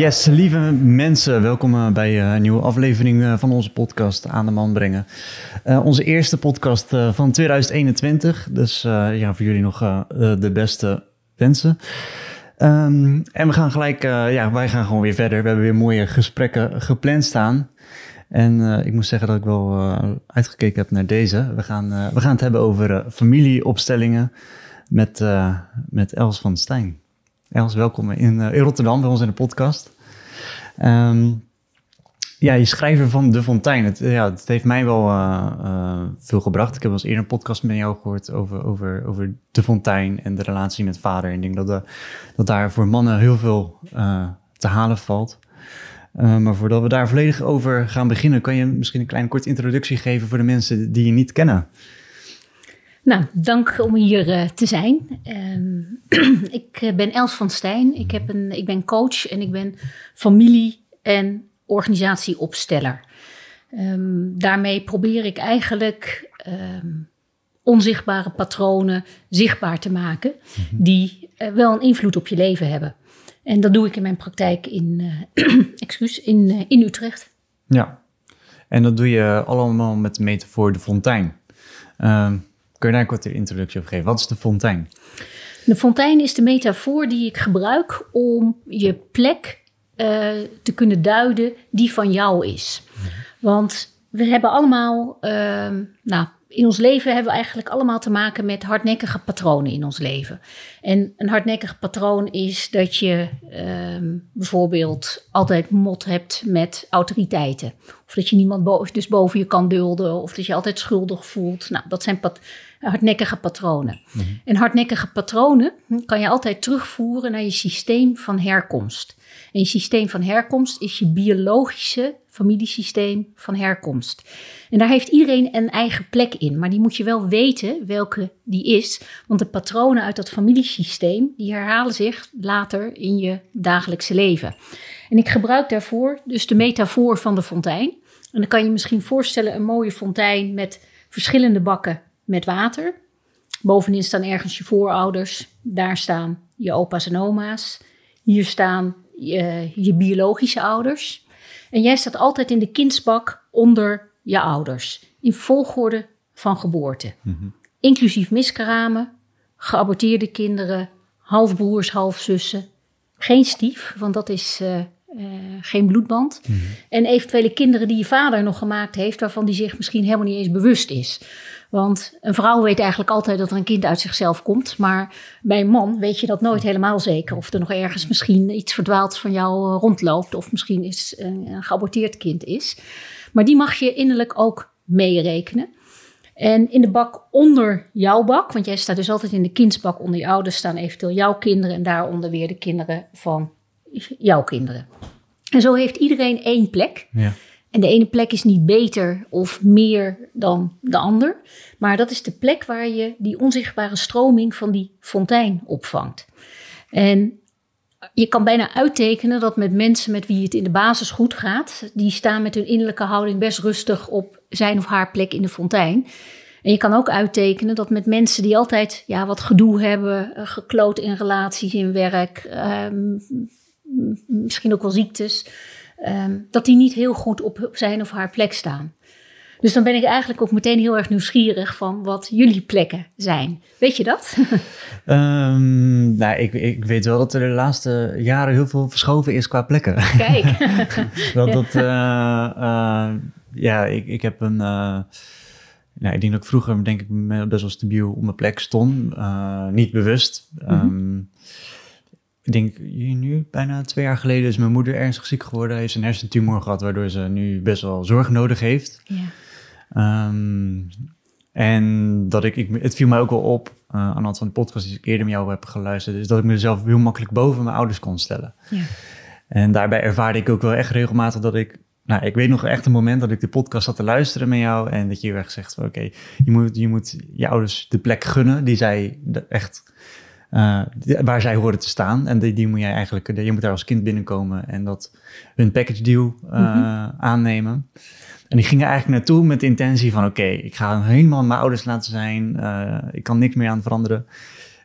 Yes, lieve mensen, welkom eh, bij eh, een nieuwe aflevering eh, van onze podcast Aan de Man Brengen. onze eerste podcast van 2021, dus ja, voor jullie nog de beste wensen. Ehm, en we gaan gelijk, ja, wij gaan gewoon weer verder. We hebben weer mooie gesprekken gepland staan. En ik moet zeggen dat ik wel uitgekeken heb naar deze. We gaan, we gaan het hebben over familieopstellingen met, met Els van Stijn. Els, welkom in, Rotterdam bij ons in de podcast. Um, ja, je schrijver van De Fontein. Het, ja, het heeft mij wel uh, uh, veel gebracht. Ik heb al eens eerder een podcast met jou gehoord over, over, over De Fontein en de relatie met vader. En ik denk dat, de, dat daar voor mannen heel veel te halen valt. maar voordat we daar volledig over gaan beginnen, kan je misschien een kleine korte introductie geven voor de mensen die je niet kennen. Nou, dank om hier te zijn. Um, ik ben Els van Stijn. Ik, heb een, ik ben coach en ik ben familie- en organisatieopsteller. Um, daarmee probeer ik eigenlijk um, onzichtbare patronen zichtbaar te maken, mhm. die uh, wel een invloed op je leven hebben. En dat doe ik in mijn praktijk in, uh, excuus, in, uh, in Utrecht. Ja, en dat doe je allemaal met de metafoor de fontein. Um, kun je daar een korte introductie op geven? Wat is de fontein? De fontein is de metafoor die ik gebruik om je plek uh, te kunnen duiden die van jou is. Want we hebben allemaal, uh, nou, in ons leven hebben we eigenlijk allemaal te maken met hardnekkige patronen in ons leven. En een hardnekkig patroon is dat je uh, bijvoorbeeld altijd mot hebt met autoriteiten. Of dat je niemand bo dus boven je kan dulden, of dat je altijd schuldig voelt. Nou, dat zijn pat hardnekkige patronen. Mhm. En hardnekkige patronen kan je altijd terugvoeren naar je systeem van herkomst. En je systeem van herkomst is je biologische familiesysteem van herkomst. En daar heeft iedereen een eigen plek in, maar die moet je wel weten welke die is. Want de patronen uit dat familiesysteem, die herhalen zich later in je dagelijkse leven. En ik gebruik daarvoor dus de metafoor van de fontein. En dan kan je misschien voorstellen een mooie fontein met verschillende bakken met water. Bovenin staan ergens je voorouders, daar staan je opa's en oma's. Hier staan je, je biologische ouders. En jij staat altijd in de kindsbak onder je ouders. In volgorde van geboorte. Mhm. Inclusief miskramen, geaborteerde kinderen, halfbroers, halfzussen. Geen stief, want dat is uh, uh, geen bloedband. Mhm. En eventuele kinderen die je vader nog gemaakt heeft, waarvan die zich misschien helemaal niet eens bewust is. Want een vrouw weet eigenlijk altijd dat er een kind uit zichzelf komt. Maar bij een man weet je dat nooit helemaal zeker. Of er nog ergens misschien iets verdwaald van jou eh, rondloopt. Of misschien is een, een geaborteerd kind is. Maar die mag je innerlijk ook meerekenen. En in de bak onder jouw bak, want jij staat dus altijd in de kindsbak onder je ouders, staan eventueel jouw kinderen en daaronder weer de kinderen van jouw kinderen. En zo heeft iedereen één plek. Ja. En de ene plek is niet beter of meer dan de ander. Maar dat is de plek waar je die onzichtbare stroming van die fontein opvangt. En je kan bijna uittekenen dat met mensen met wie het in de basis goed gaat, die staan met hun innerlijke houding best rustig op zijn of haar plek in de fontein. En je kan ook uittekenen dat met mensen die altijd ja, wat gedoe hebben, eh, gekloot in relaties, in werk, ehm, misschien ook wel ziektes, Ehm, dat die niet heel goed op zijn of haar plek staan. Dus dan ben ik eigenlijk ook meteen heel erg nieuwsgierig van wat jullie plekken zijn. Weet je dat? um, nou, ik, ik, weet wel dat er de laatste jaren heel veel verschoven is qua plekken. Kijk. dat, dat, uh, uh, ja, ik, ik heb een... Uh, nou, ik denk dat ik vroeger denk ik best wel stabiel op mijn plek stond. niet bewust. Um, ik denk nu, bijna twee jaar geleden, is mijn moeder ernstig ziek geworden. Heeft een hersentumor gehad, waardoor ze nu best wel zorg nodig heeft. Ja. Um, en dat ik, ik, het viel mij ook wel op, uh, aan de hand van de podcast die ik eerder met jou heb geluisterd, is dat ik mezelf heel makkelijk boven mijn ouders kon stellen. Ja. En daarbij ervaarde ik ook wel echt regelmatig dat ik, nou, ik weet nog echt een moment dat ik de podcast zat te luisteren met jou en dat je echt zegt van oké, je, moet, je moet je ouders de plek gunnen die zij echt eh, waar zij horen te staan. En die, die moet jij eigenlijk, je moet daar als kind binnenkomen en dat hun package deal eh, aannemen. En die gingen eigenlijk naartoe met de intentie van: oké, ik ga helemaal mijn ouders laten zijn. eh, ik kan niks meer aan veranderen.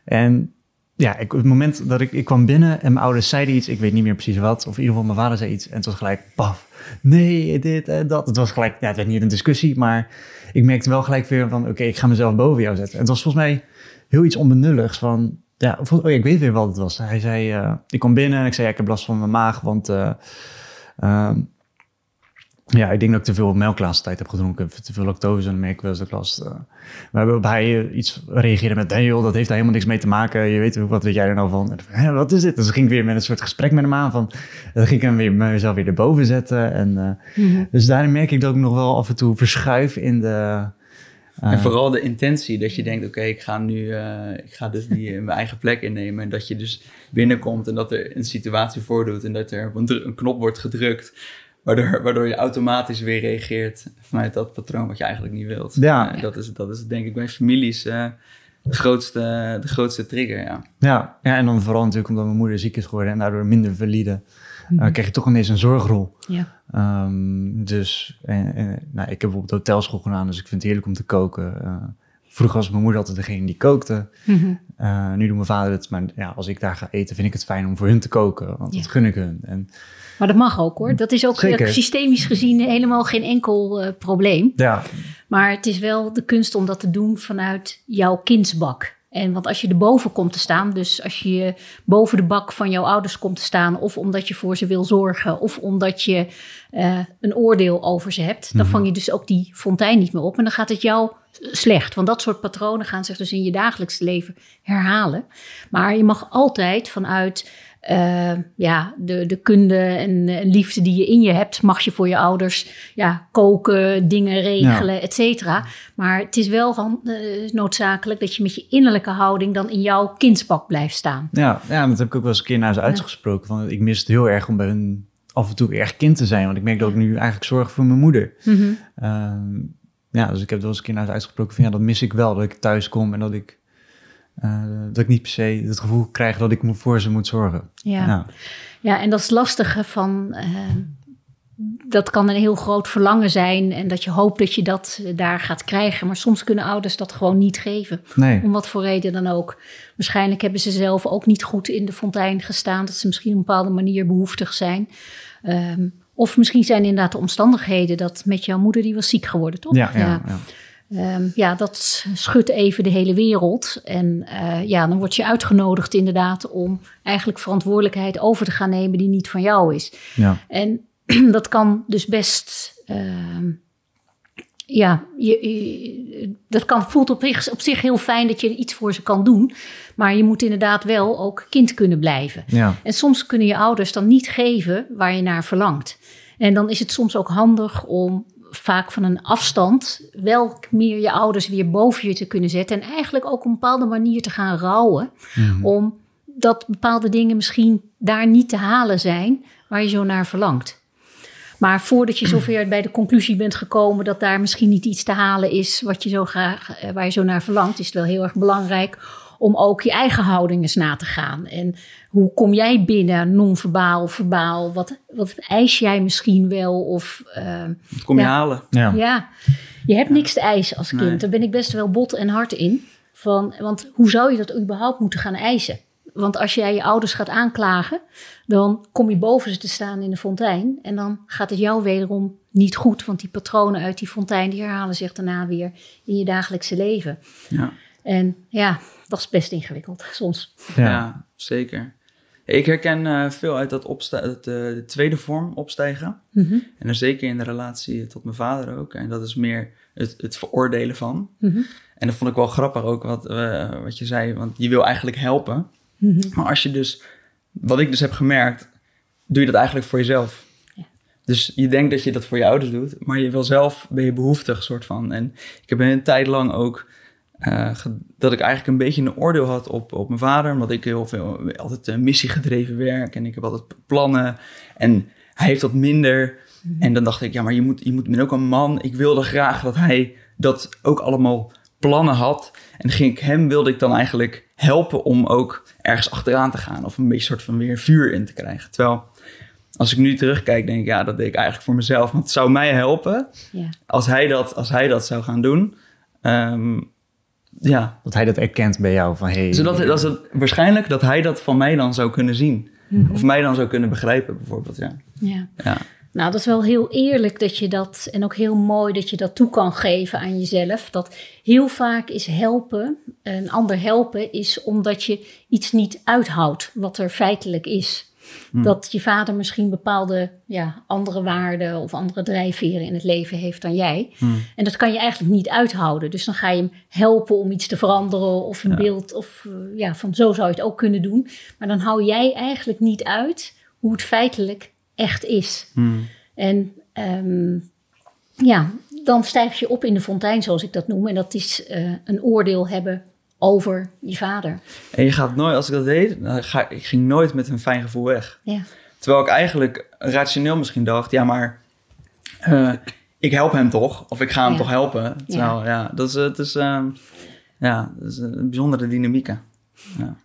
En ja, ik, op het moment dat ik, ik kwam binnen en mijn ouders zeiden iets, ik weet niet meer precies wat, of in ieder geval mijn vader zei iets, en het was gelijk, paf, nee, dit en dat. Het was gelijk, ja, het werd niet een discussie, maar ik merkte wel gelijk weer van, oké, ik ga mezelf boven jou zetten. En het was volgens mij heel iets onbenulligs van, ja, oh ik weet weer wat het was. Hij zei, eh, ik kwam binnen en ik zei, ja, ik heb last van mijn maag, want eh, ehm, ja, ik denk dat ik te veel melk de laatste tijd heb gedronken. Te veel lactose, en merk ik wel eens dat ik last. eh. hij iets reageerde met, nee joh, dat heeft daar helemaal niks mee te maken. Je weet, wat weet jij er nou van? En ik van, "Hè, wat is dit? Dus ging ik weer met een soort gesprek met hem aan van, dan ging ik hem weer mezelf weer erboven zetten. En, Mhm. Dus daarin merk ik dat ik nog wel af en toe verschuif in de... En vooral de intentie dat je denkt, oké, ik ga nu, eh, ik ga dus die, eh, mijn eigen plek innemen. En dat je dus binnenkomt en dat er een situatie voordoet en dat er op een, een knop wordt gedrukt. Waardoor, waardoor je automatisch weer reageert vanuit dat patroon wat je eigenlijk niet wilt. Ja. Eh, dat, is, dat is denk ik bij families eh, de, grootste, de grootste trigger, ja. Ja, ja, en dan vooral natuurlijk omdat mijn moeder ziek is geworden en daardoor minder valide. eh, kreeg je toch ineens een zorgrol. Ja. Ehm, dus en, en, nou, ik heb bijvoorbeeld hotelschool gedaan, dus ik vind het heerlijk om te koken. Eh, vroeger was mijn moeder altijd degene die kookte. Mhm. Eh, nu doet mijn vader het, maar ja, als ik daar ga eten, vind ik het fijn om voor hun te koken, want Ja. dat gun ik hun. En, Maar dat mag ook hoor. Dat is ook Zeker. systemisch gezien helemaal geen enkel eh, probleem. ja, Maar het is wel de kunst om dat te doen vanuit jouw kindsbak. En want als je erboven komt te staan, dus als je boven de bak van jouw ouders komt te staan, of omdat je voor ze wil zorgen, of omdat je eh, een oordeel over ze hebt, dan vang je dus ook die fontein niet meer op. En dan gaat het jou slecht. Want dat soort patronen gaan zich dus in je dagelijks leven herhalen. Maar je mag altijd vanuit eh, ja, de, de kunde en liefde die je in je hebt, mag je voor je ouders ja, koken, dingen regelen, et cetera. Maar het is wel eh, noodzakelijk dat je met je innerlijke houding dan in jouw kindsbak blijft staan. ja, ja, dat heb ik ook wel eens een keer naar ze uitgesproken. Van, ik mis het heel erg om bij hun af en toe erg kind te zijn, want ik merk dat ik nu eigenlijk zorg voor mijn moeder. Ehm, ja, dus ik heb wel eens een keer naar ze uitgesproken van ja, dat mis ik wel. Dat ik thuis kom en dat ik, eh, dat ik niet per se het gevoel krijg dat ik voor ze moet zorgen. Ja. Ja. Ja, en dat is lastige van. eh, dat kan een heel groot verlangen zijn en dat je hoopt dat je dat daar gaat krijgen. Maar soms kunnen ouders dat gewoon niet geven. Nee. Om wat voor reden dan ook. Waarschijnlijk hebben ze zelf ook niet goed in de fontein gestaan. Dat ze misschien op een bepaalde manier behoeftig zijn. Ehm, of misschien zijn inderdaad de omstandigheden dat met jouw moeder, die was ziek geworden, toch? Ja, ja, ja. Ehm, ja, dat schudt even de hele wereld. En eh, ja, dan word je uitgenodigd inderdaad om eigenlijk verantwoordelijkheid over te gaan nemen die niet van jou is. ja. En dat kan dus best. ehm, ja, je, je- dat kan, voelt op, zich- op zich heel fijn dat je iets voor ze kan doen. Maar je moet inderdaad wel ook kind kunnen blijven. ja. En soms kunnen je ouders dan niet geven waar je naar verlangt. En dan is het soms ook handig om vaak van een afstand wel meer je ouders weer boven je te kunnen zetten. En eigenlijk ook op een bepaalde manier te gaan rouwen. Om dat bepaalde dingen misschien daar niet te halen zijn waar je zo naar verlangt. Maar voordat je zover bij de conclusie bent gekomen dat daar misschien niet iets te halen is wat je zo graag, eh, waar je zo naar verlangt, is het wel heel erg belangrijk om ook je eigen houding eens na te gaan. En hoe kom jij binnen, non-verbaal, verbaal? Wat, wat eis jij misschien wel? Of Dat kom je Ja. halen. ja. ja, je hebt niks te eisen als kind. Nee. Daar ben ik best wel bot en hard in. Van, want hoe zou je dat überhaupt moeten gaan eisen? Want als jij je ouders gaat aanklagen, dan kom je boven ze te staan in de fontein. En dan gaat het jou wederom niet goed. Want die patronen uit die fontein, die herhalen zich daarna weer in je dagelijkse leven. Ja. En ja, dat is best ingewikkeld soms. Ja, Ja. zeker. Ik herken eh, veel uit dat opsta- eh, de tweede vorm opstijgen. Mhm, En dan zeker in de relatie tot mijn vader ook. En dat is meer het, het veroordelen van. mhm, En dat vond ik wel grappig ook wat, eh, wat je zei. Want je wil eigenlijk helpen. mhm. Maar als je dus, wat ik dus heb gemerkt, doe je dat eigenlijk voor jezelf. Ja. Dus je denkt dat je dat voor je ouders doet, maar je wil zelf, ben je behoeftig soort van. En ik heb een tijd lang ook, eh, dat ik eigenlijk een beetje een oordeel had op, op mijn vader. Omdat ik heel veel, altijd uh, missiegedreven werk en ik heb altijd plannen. En hij heeft dat minder. En dan dacht ik, ja, maar je moet, je moet, ben ook een man. Ik wilde graag dat hij dat ook allemaal plannen had. En ging ik hem, wilde ik dan eigenlijk helpen om ook ergens achteraan te gaan. Of een beetje soort van weer vuur in te krijgen. Terwijl als ik nu terugkijk, denk ik, ja, dat deed ik eigenlijk voor mezelf. Want het zou mij helpen Ja. als hij dat, als hij dat zou gaan doen. Ehm, ja, Dat hij dat erkent bij jou van hey, zodat dat is het, waarschijnlijk dat hij dat van mij dan zou kunnen zien. Of mij dan zou kunnen begrijpen, bijvoorbeeld. Ja. Ja. Ja. Nou, dat is wel heel eerlijk dat je dat, en ook heel mooi dat je dat toe kan geven aan jezelf. Dat heel vaak is helpen, een ander helpen, is omdat je iets niet uithoudt wat er feitelijk is. Dat je vader misschien bepaalde ja, andere waarden of andere drijfveren in het leven heeft dan jij. En dat kan je eigenlijk niet uithouden. Dus dan ga je hem helpen om iets te veranderen of een beeld of eh, ja, van zo zou je het ook kunnen doen. Maar dan hou jij eigenlijk niet uit hoe het feitelijk echt is. En ehm, ja, dan stijg je op in de fontein, zoals ik dat noem. En dat is eh, een oordeel hebben over je vader. En je gaat nooit, als ik dat deed, dan ga, ik ging nooit met een fijn gevoel weg. Ja, Terwijl ik eigenlijk rationeel misschien dacht, ja, maar eh, ik help hem toch? Of ik ga hem Ja. toch helpen? Terwijl, ja, dat is, het is, ehm, ja, dat is een bijzondere dynamiek. hè.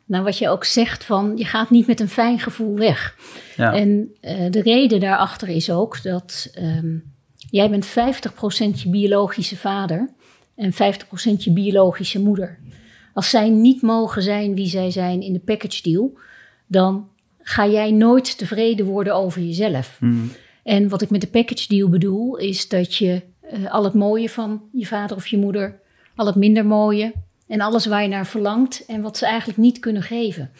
nou wat je ook zegt van, je gaat niet met een fijn gevoel weg. Ja. En eh, de reden daarachter is ook dat ehm, jij bent 50% je biologische vader en 50% je biologische moeder. Als zij niet mogen zijn wie zij zijn in de package deal, dan ga jij nooit tevreden worden over jezelf. Hmm. En wat ik met de package deal bedoel, is dat je eh, al het mooie van je vader of je moeder, al het minder mooie en alles waar je naar verlangt en wat ze eigenlijk niet kunnen geven.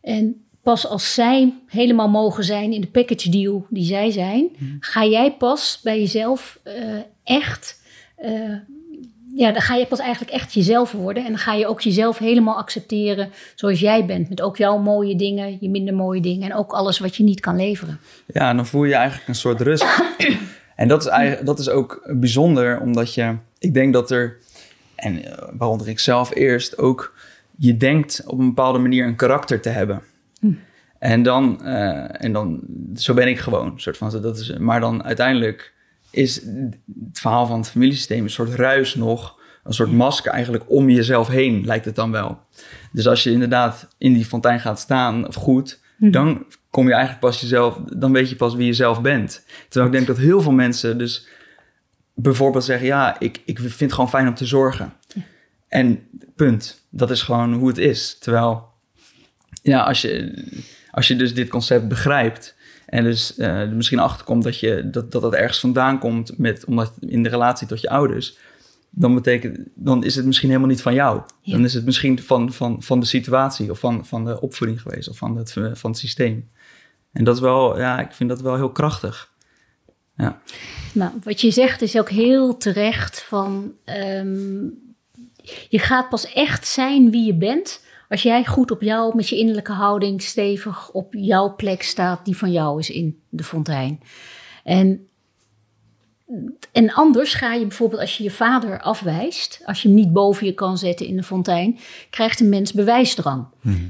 En pas als zij helemaal mogen zijn in de package deal die zij zijn, ga jij pas bij jezelf eh, echt. eh, ja, dan ga je pas eigenlijk echt jezelf worden. En dan ga je ook jezelf helemaal accepteren zoals jij bent. Met ook jouw mooie dingen, je minder mooie dingen en ook alles wat je niet kan leveren. Ja, dan voel je eigenlijk een soort rust. en dat is, eigenlijk, dat is ook bijzonder, omdat je, ik denk dat er, en eh, waaronder ik zelf eerst ook, je denkt op een bepaalde manier een karakter te hebben. En dan, eh, en dan, zo ben ik gewoon, soort van, dat is, maar dan uiteindelijk is het verhaal van het familiesysteem een soort ruis nog, een soort masker eigenlijk om jezelf heen, lijkt het dan wel. Dus als je inderdaad in die fontein gaat staan, of goed, dan kom je eigenlijk pas jezelf, dan weet je pas wie je zelf bent. Terwijl ik denk dat heel veel mensen dus bijvoorbeeld zeggen, ja, ik, ik vind het gewoon fijn om te zorgen. En punt. Dat is gewoon hoe het is. Terwijl, ja, als je, als je dus dit concept begrijpt en dus eh, er misschien achterkomt dat, je, dat, dat dat ergens vandaan komt met, omdat in de relatie tot je ouders, dan, betekent, dan is het misschien helemaal niet van jou. Ja. Dan is het misschien van, van, van de situatie of van, van de opvoeding geweest of van het, van het systeem. En dat is wel, ja, ik vind dat wel heel krachtig. Ja, Nou, wat je zegt is ook heel terecht van ehm, je gaat pas echt zijn wie je bent als jij goed op jou met je innerlijke houding stevig op jouw plek staat die van jou is in de fontein. En en anders ga je bijvoorbeeld als je je vader afwijst, als je hem niet boven je kan zetten in de fontein, krijgt een mens bewijsdrang.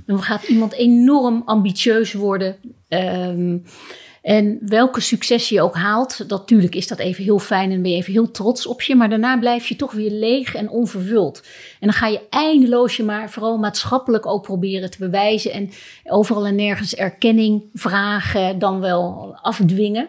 Dan gaat iemand enorm ambitieus worden. Ehm, en welke succes je ook haalt, natuurlijk is dat even heel fijn en ben je even heel trots op je, maar daarna blijf je toch weer leeg en onvervuld. En dan ga je eindeloos je maar vooral maatschappelijk ook proberen te bewijzen en overal en nergens erkenning vragen, dan wel afdwingen.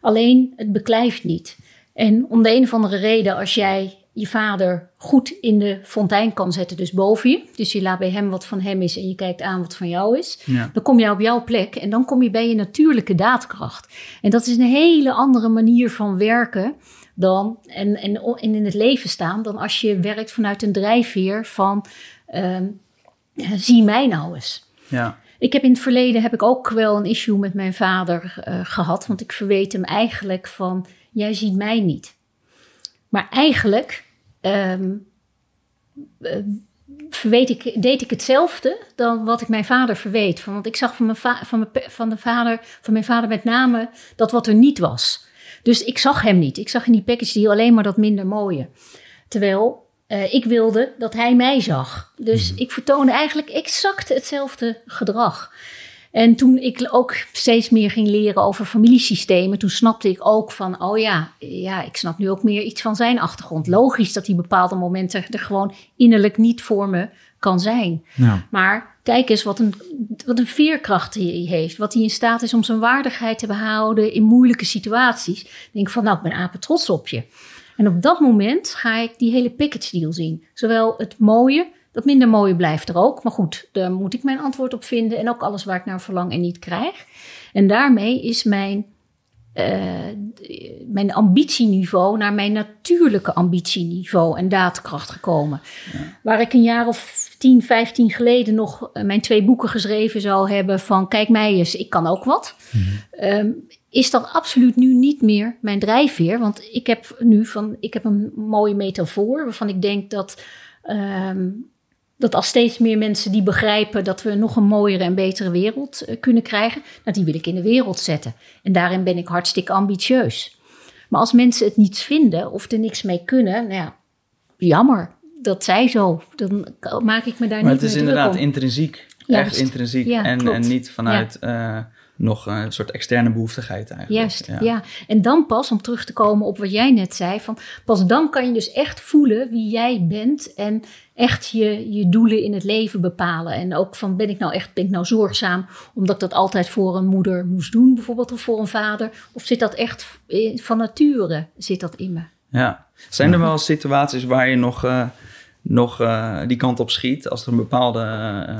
Alleen het beklijft niet. En om de een of andere reden, als jij je vader goed in de fontein kan zetten, dus boven je, dus je laat bij hem wat van hem is en je kijkt aan wat van jou is, ja. dan kom je op jouw plek en dan kom je bij je natuurlijke daadkracht. En dat is een hele andere manier van werken dan, en, en, en in het leven staan dan als je werkt vanuit een drijfveer van ehm, zie mij nou eens. ja. Ik heb in het verleden heb ik ook wel een issue met mijn vader eh, gehad. Want ik verweet hem eigenlijk van, jij ziet mij niet. Maar eigenlijk ehm, eh, verweet ik, deed ik hetzelfde dan wat ik mijn vader verweet. Want ik zag van mijn, va- van, mijn, van, de vader, van mijn vader met name dat wat er niet was. Dus ik zag hem niet. Ik zag in die package deal alleen maar dat minder mooie. Terwijl eh, ik wilde dat hij mij zag. Dus ik vertoonde eigenlijk exact hetzelfde gedrag. En toen ik ook steeds meer ging leren over familiesystemen, toen snapte ik ook van, oh ja, ja, ik snap nu ook meer iets van zijn achtergrond. Logisch dat hij bepaalde momenten er gewoon innerlijk niet voor me kan zijn. Ja. Maar kijk eens wat een, wat een veerkracht hij heeft. Wat hij in staat is om zijn waardigheid te behouden in moeilijke situaties. Ik denk van, nou, ik ben apen trots op je. En op dat moment ga ik die hele package deal zien. Zowel het mooie, dat minder mooie blijft er ook. Maar goed, daar moet ik mijn antwoord op vinden. En ook alles waar ik naar verlang en niet krijg. En daarmee is mijn, uh, mijn ambitieniveau naar mijn natuurlijke ambitieniveau en daadkracht gekomen. Ja. Waar ik een jaar of 10, 15 geleden nog eh, mijn twee boeken geschreven zou hebben van kijk mij eens, ik kan ook wat. Mm -hmm. um, is dat absoluut nu niet meer mijn drijfveer. Want ik heb nu van, ik heb een mooie metafoor waarvan ik denk dat, um, dat als steeds meer mensen die begrijpen dat we nog een mooiere en betere wereld uh, kunnen krijgen, nou, die wil ik in de wereld zetten. En daarin ben ik hartstikke ambitieus. Maar als mensen het niets vinden of er niks mee kunnen, nou ja, jammer. Dat zij zo. Dan maak ik me daar maar niet het is inderdaad om. intrinsiek. Juist. Echt intrinsiek. Ja, en, en niet vanuit uh, nog een soort externe behoeftigheid eigenlijk. Juist, ja. En dan pas, om terug te komen op wat jij net zei, van pas dan kan je dus echt voelen wie jij bent en echt je, je doelen in het leven bepalen. En ook van ben ik nou echt ben ik nou zorgzaam omdat ik dat altijd voor een moeder moest doen, bijvoorbeeld, of voor een vader? Of zit dat echt van nature, zit dat in me? Ja. Zijn er wel situaties waar je nog, uh, nog uh, die kant op schiet? Als er een bepaalde. Uh,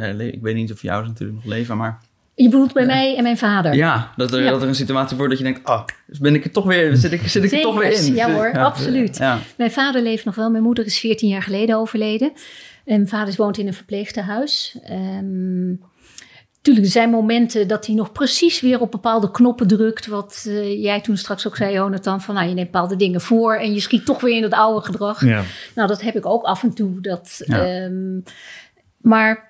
ja, ik weet niet of jou natuurlijk nog leven, maar. Je bedoelt bij mij en mijn vader? Ja, dat er, Ja. dat er een situatie wordt dat je denkt: ah, dus ben ik er toch weer, zit ik, zit ik er toch weer in? ja hoor, absoluut. Ja. Mijn vader leeft nog wel. Mijn moeder is 14 jaar geleden overleden. En mijn vader woont in een verpleegtehuis. Ehm Tuurlijk, er zijn momenten dat hij nog precies weer op bepaalde knoppen drukt. Wat eh, jij toen straks ook zei, Jonathan. Van nou, je neemt bepaalde dingen voor en je schiet toch weer in het oude gedrag. Ja. Nou, dat heb ik ook af en toe. Dat, Ja. ehm, maar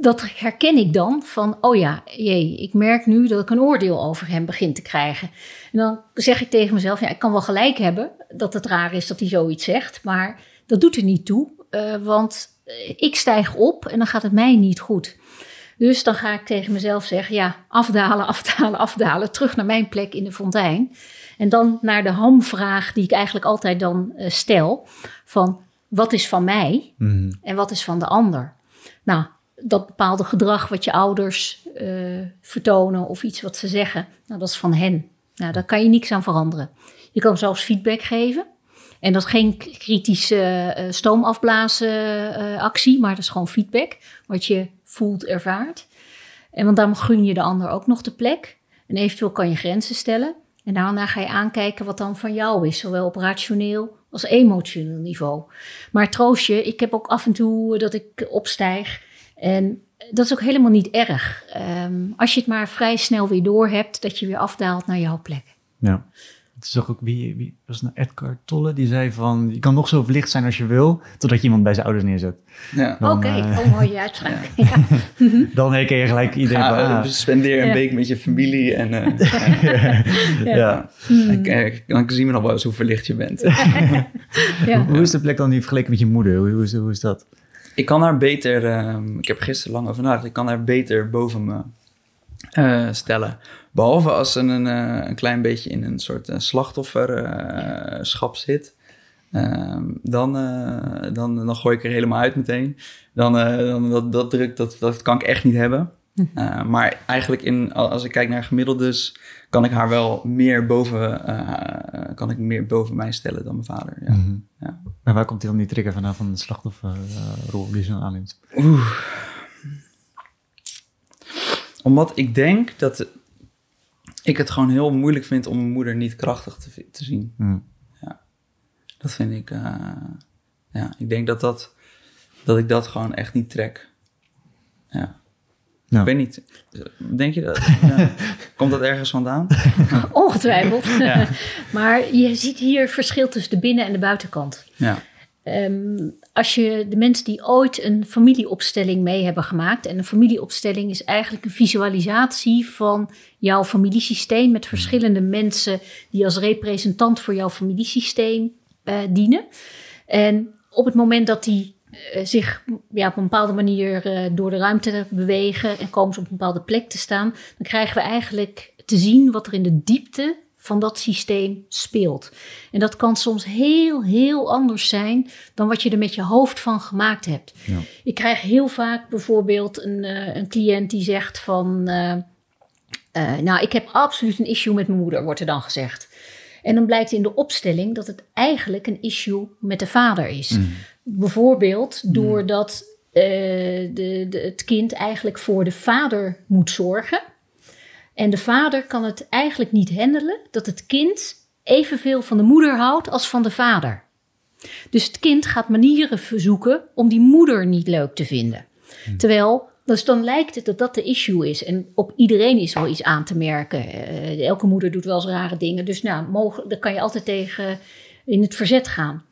dat herken ik dan van, oh ja, jee, ik merk nu dat ik een oordeel over hem begin te krijgen. En dan zeg ik tegen mezelf, ja, ik kan wel gelijk hebben dat het raar is dat hij zoiets zegt, maar dat doet er niet toe, eh, want eh, ik stijg op en dan gaat het mij niet goed. Dus dan ga ik tegen mezelf zeggen, ja, afdalen, afdalen, afdalen, terug naar mijn plek in de fontein. En dan naar de hamvraag die ik eigenlijk altijd dan eh, stel, van wat is van mij Mhm. en wat is van de ander? Nou, dat bepaalde gedrag wat je ouders eh, vertonen of iets wat ze zeggen, nou, dat is van hen. Nou, daar kan je niks aan veranderen. Je kan zelfs feedback geven. En dat is geen kritische eh, stoomafblazen actie, maar dat is gewoon feedback. Wat je voelt, ervaart. En want dan gun je de ander ook nog de plek. En eventueel kan je grenzen stellen. En daarna ga je aankijken wat dan van jou is. Zowel op rationeel als emotioneel niveau. Maar troost je, ik heb ook af en toe dat ik opstijg. En dat is ook helemaal niet erg. Ehm, als je het maar vrij snel weer door hebt, dat je weer afdaalt naar jouw plek. Ja. Het is toch ook wie, wie was het nou Edgar Tolle die zei van je kan nog zo verlicht zijn als je wil, totdat je iemand bij zijn ouders neerzet. Ja. Dan, Oké, eh, oh, mooie uitspraak. Ja. Dan herken je gelijk iedereen van Ga, ah, eh, spendeer een Ja. week met je familie en eh, ja. Hmm. eh, dan zien we nog wel eens hoe verlicht je bent. Ja. Hoe is de plek dan nu vergeleken met je moeder? Hoe, hoe is dat? Ik kan haar beter, ehm, ik heb er gisteren lang over nagedacht, ik kan haar beter boven me eh, stellen. Behalve als ze een, eh, een klein beetje in een soort eh, slachtofferschap zit. Ehm, dan, eh, dan, dan gooi ik er helemaal uit meteen. Dan, eh, dan dat, dat druk, dat, dat kan ik echt niet hebben. Eh, maar eigenlijk in, als ik kijk naar gemiddeldes, kan ik haar wel meer boven, eh, kan ik meer boven mij stellen dan mijn vader. Ja. Mhm. Ja. Maar waar komt die dan die trigger vandaan van de slachtofferrol die ze dan aanneemt? Oeh. Omdat ik denk dat ik het gewoon heel moeilijk vind om mijn moeder niet krachtig te, te zien. Mhm. Dat vind ik, eh, ja, ik denk dat, dat, dat ik dat gewoon echt niet trek. Ja. Ja. Ik weet niet, denk je dat? ja. Komt dat ergens vandaan? Ongetwijfeld. Ja. maar je ziet hier verschil tussen de binnen- en de buitenkant. Ja. Ehm, als je de mensen die ooit een familieopstelling mee hebben gemaakt. En een familieopstelling is eigenlijk een visualisatie van jouw familiesysteem. Met verschillende mensen die als representant voor jouw familiesysteem eh, dienen. En op het moment dat die zich ja, op een bepaalde manier eh, door de ruimte bewegen. en komen ze op een bepaalde plek te staan. dan krijgen we eigenlijk te zien wat er in de diepte van dat systeem speelt. En dat kan soms heel, heel anders zijn dan wat je er met je hoofd van gemaakt hebt. Ja. Ik krijg heel vaak bijvoorbeeld een, uh, een cliënt die zegt van... Uh, nou, ik heb absoluut een issue met mijn moeder, wordt er dan gezegd. En dan blijkt in de opstelling dat het eigenlijk een issue met de vader is. Mm. Bijvoorbeeld doordat de, de, het kind eigenlijk voor de vader moet zorgen... En de vader kan het eigenlijk niet handelen dat het kind evenveel van de moeder houdt als van de vader. Dus het kind gaat manieren verzoeken om die moeder niet leuk te vinden. Hm. Terwijl, dus dan lijkt het dat dat de issue is. En op iedereen is wel iets aan te merken. Uh, elke moeder doet wel eens rare dingen. Dus nou, mogen, dan kan je altijd tegen in het verzet gaan.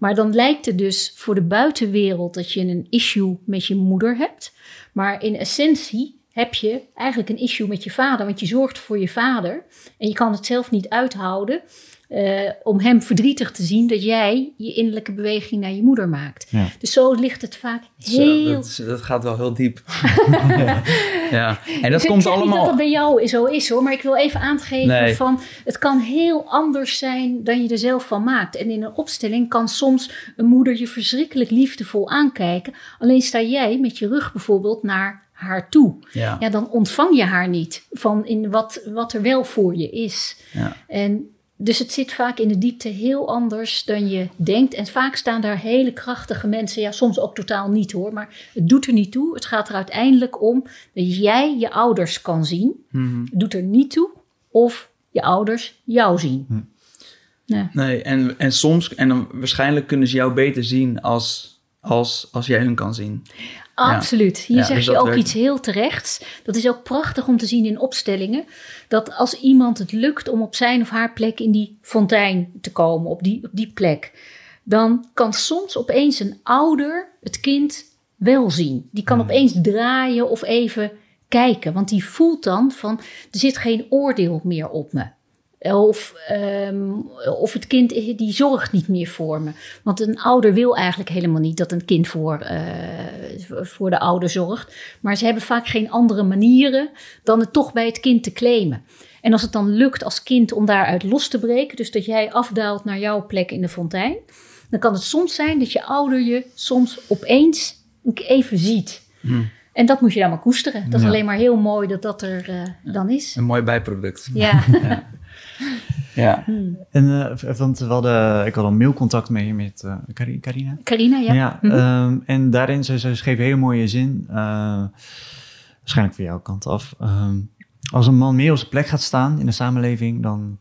Maar dan lijkt het dus voor de buitenwereld dat je een issue met je moeder hebt. Maar in essentie heb je eigenlijk een issue met je vader, want je zorgt voor je vader en je kan het zelf niet uithouden uh, om hem verdrietig te zien dat jij je innerlijke beweging naar je moeder maakt. Ja. Dus zo ligt het vaak heel... Zo, dat, is, dat, gaat wel heel diep. ja. En dat dus komt ik zeg allemaal... niet dat dat bij jou zo is hoor, maar ik wil even aangeven nee. van het kan heel anders zijn dan je er zelf van maakt. En in een opstelling kan soms een moeder je verschrikkelijk liefdevol aankijken, alleen sta jij met je rug bijvoorbeeld naar haar toe. Ja. ja, dan ontvang je haar niet van in wat, wat er wel voor je is. Ja. En dus het zit vaak in de diepte heel anders dan je denkt. En vaak staan daar hele krachtige mensen, ja, soms ook totaal niet hoor, maar het doet er niet toe. Het gaat er uiteindelijk om dat jij je ouders kan zien. Mm-hmm. Het doet er niet toe of je ouders jou zien. Hm. Ja. Nee, en, en soms, en dan waarschijnlijk kunnen ze jou beter zien als, als, als jij hun kan zien. Absoluut. Hier ja, zeg dus je ook iets heel terechts. Dat is ook prachtig om te zien in opstellingen. Dat als iemand het lukt om op zijn of haar plek in die fontein te komen, op die, op die plek, dan kan soms opeens een ouder het kind wel zien. Die kan opeens draaien of even kijken. Want die voelt dan van, er zit geen oordeel meer op me. Of, um, of het kind die zorgt niet meer voor me. Want een ouder wil eigenlijk helemaal niet dat een kind voor, uh, voor de ouder zorgt. Maar ze hebben vaak geen andere manieren dan het toch bij het kind te claimen. En als het dan lukt als kind om daaruit los te breken, dus dat jij afdaalt naar jouw plek in de fontein, dan kan het soms zijn dat je ouder je soms opeens even ziet. Hm. En dat moet je dan maar koesteren. Dat is alleen maar heel mooi dat dat er uh, dan is. Een mooi bijproduct. Ja. ja. Ja. En uh, want we hadden, ik had al mailcontact mee met uh, Carina. Carina, ja. ja mm -hmm. um, en daarin, ze, ze schreef een hele mooie zin, uh, waarschijnlijk van jouw kant af. Um, als een man meer op zijn plek gaat staan in de samenleving, dan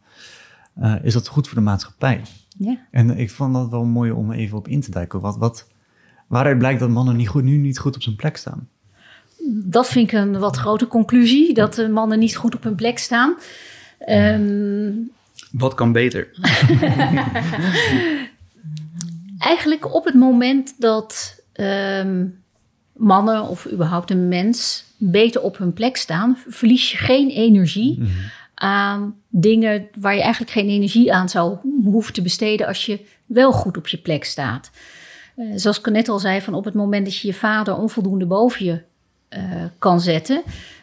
is dat goed voor de maatschappij. Ja. En ik vond dat wel mooi om even op in te duiken. Wat, wat, waaruit blijkt dat mannen niet goed, nu niet goed op zijn plek staan? Dat vind ik een wat grote conclusie, dat de mannen niet goed op hun plek staan. Um, Wat kan beter? Eigenlijk op het moment dat um, mannen of überhaupt een mens beter op hun plek staan, verlies je geen energie mm -hmm. aan dingen waar je eigenlijk geen energie aan zou hoeven te besteden als je wel goed op je plek staat. Uh, zoals ik net al zei, van op het moment dat je je vader onvoldoende boven je uh, kan zetten,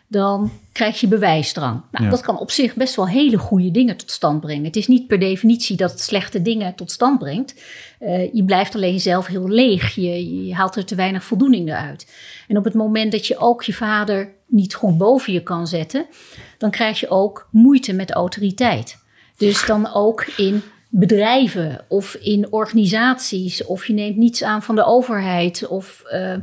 dan krijg je bewijsdrang. Nou, ja. Dat kan op zich best wel hele goede dingen tot stand brengen. Het is niet per definitie dat het slechte dingen tot stand brengt. Uh, je blijft alleen zelf heel leeg. Je, je, haalt er te weinig voldoening uit. En op het moment dat je ook je vader niet goed boven je kan zetten, dan krijg je ook moeite met autoriteit. Dus dan ook in bedrijven of in organisaties of je neemt niets aan van de overheid of uh,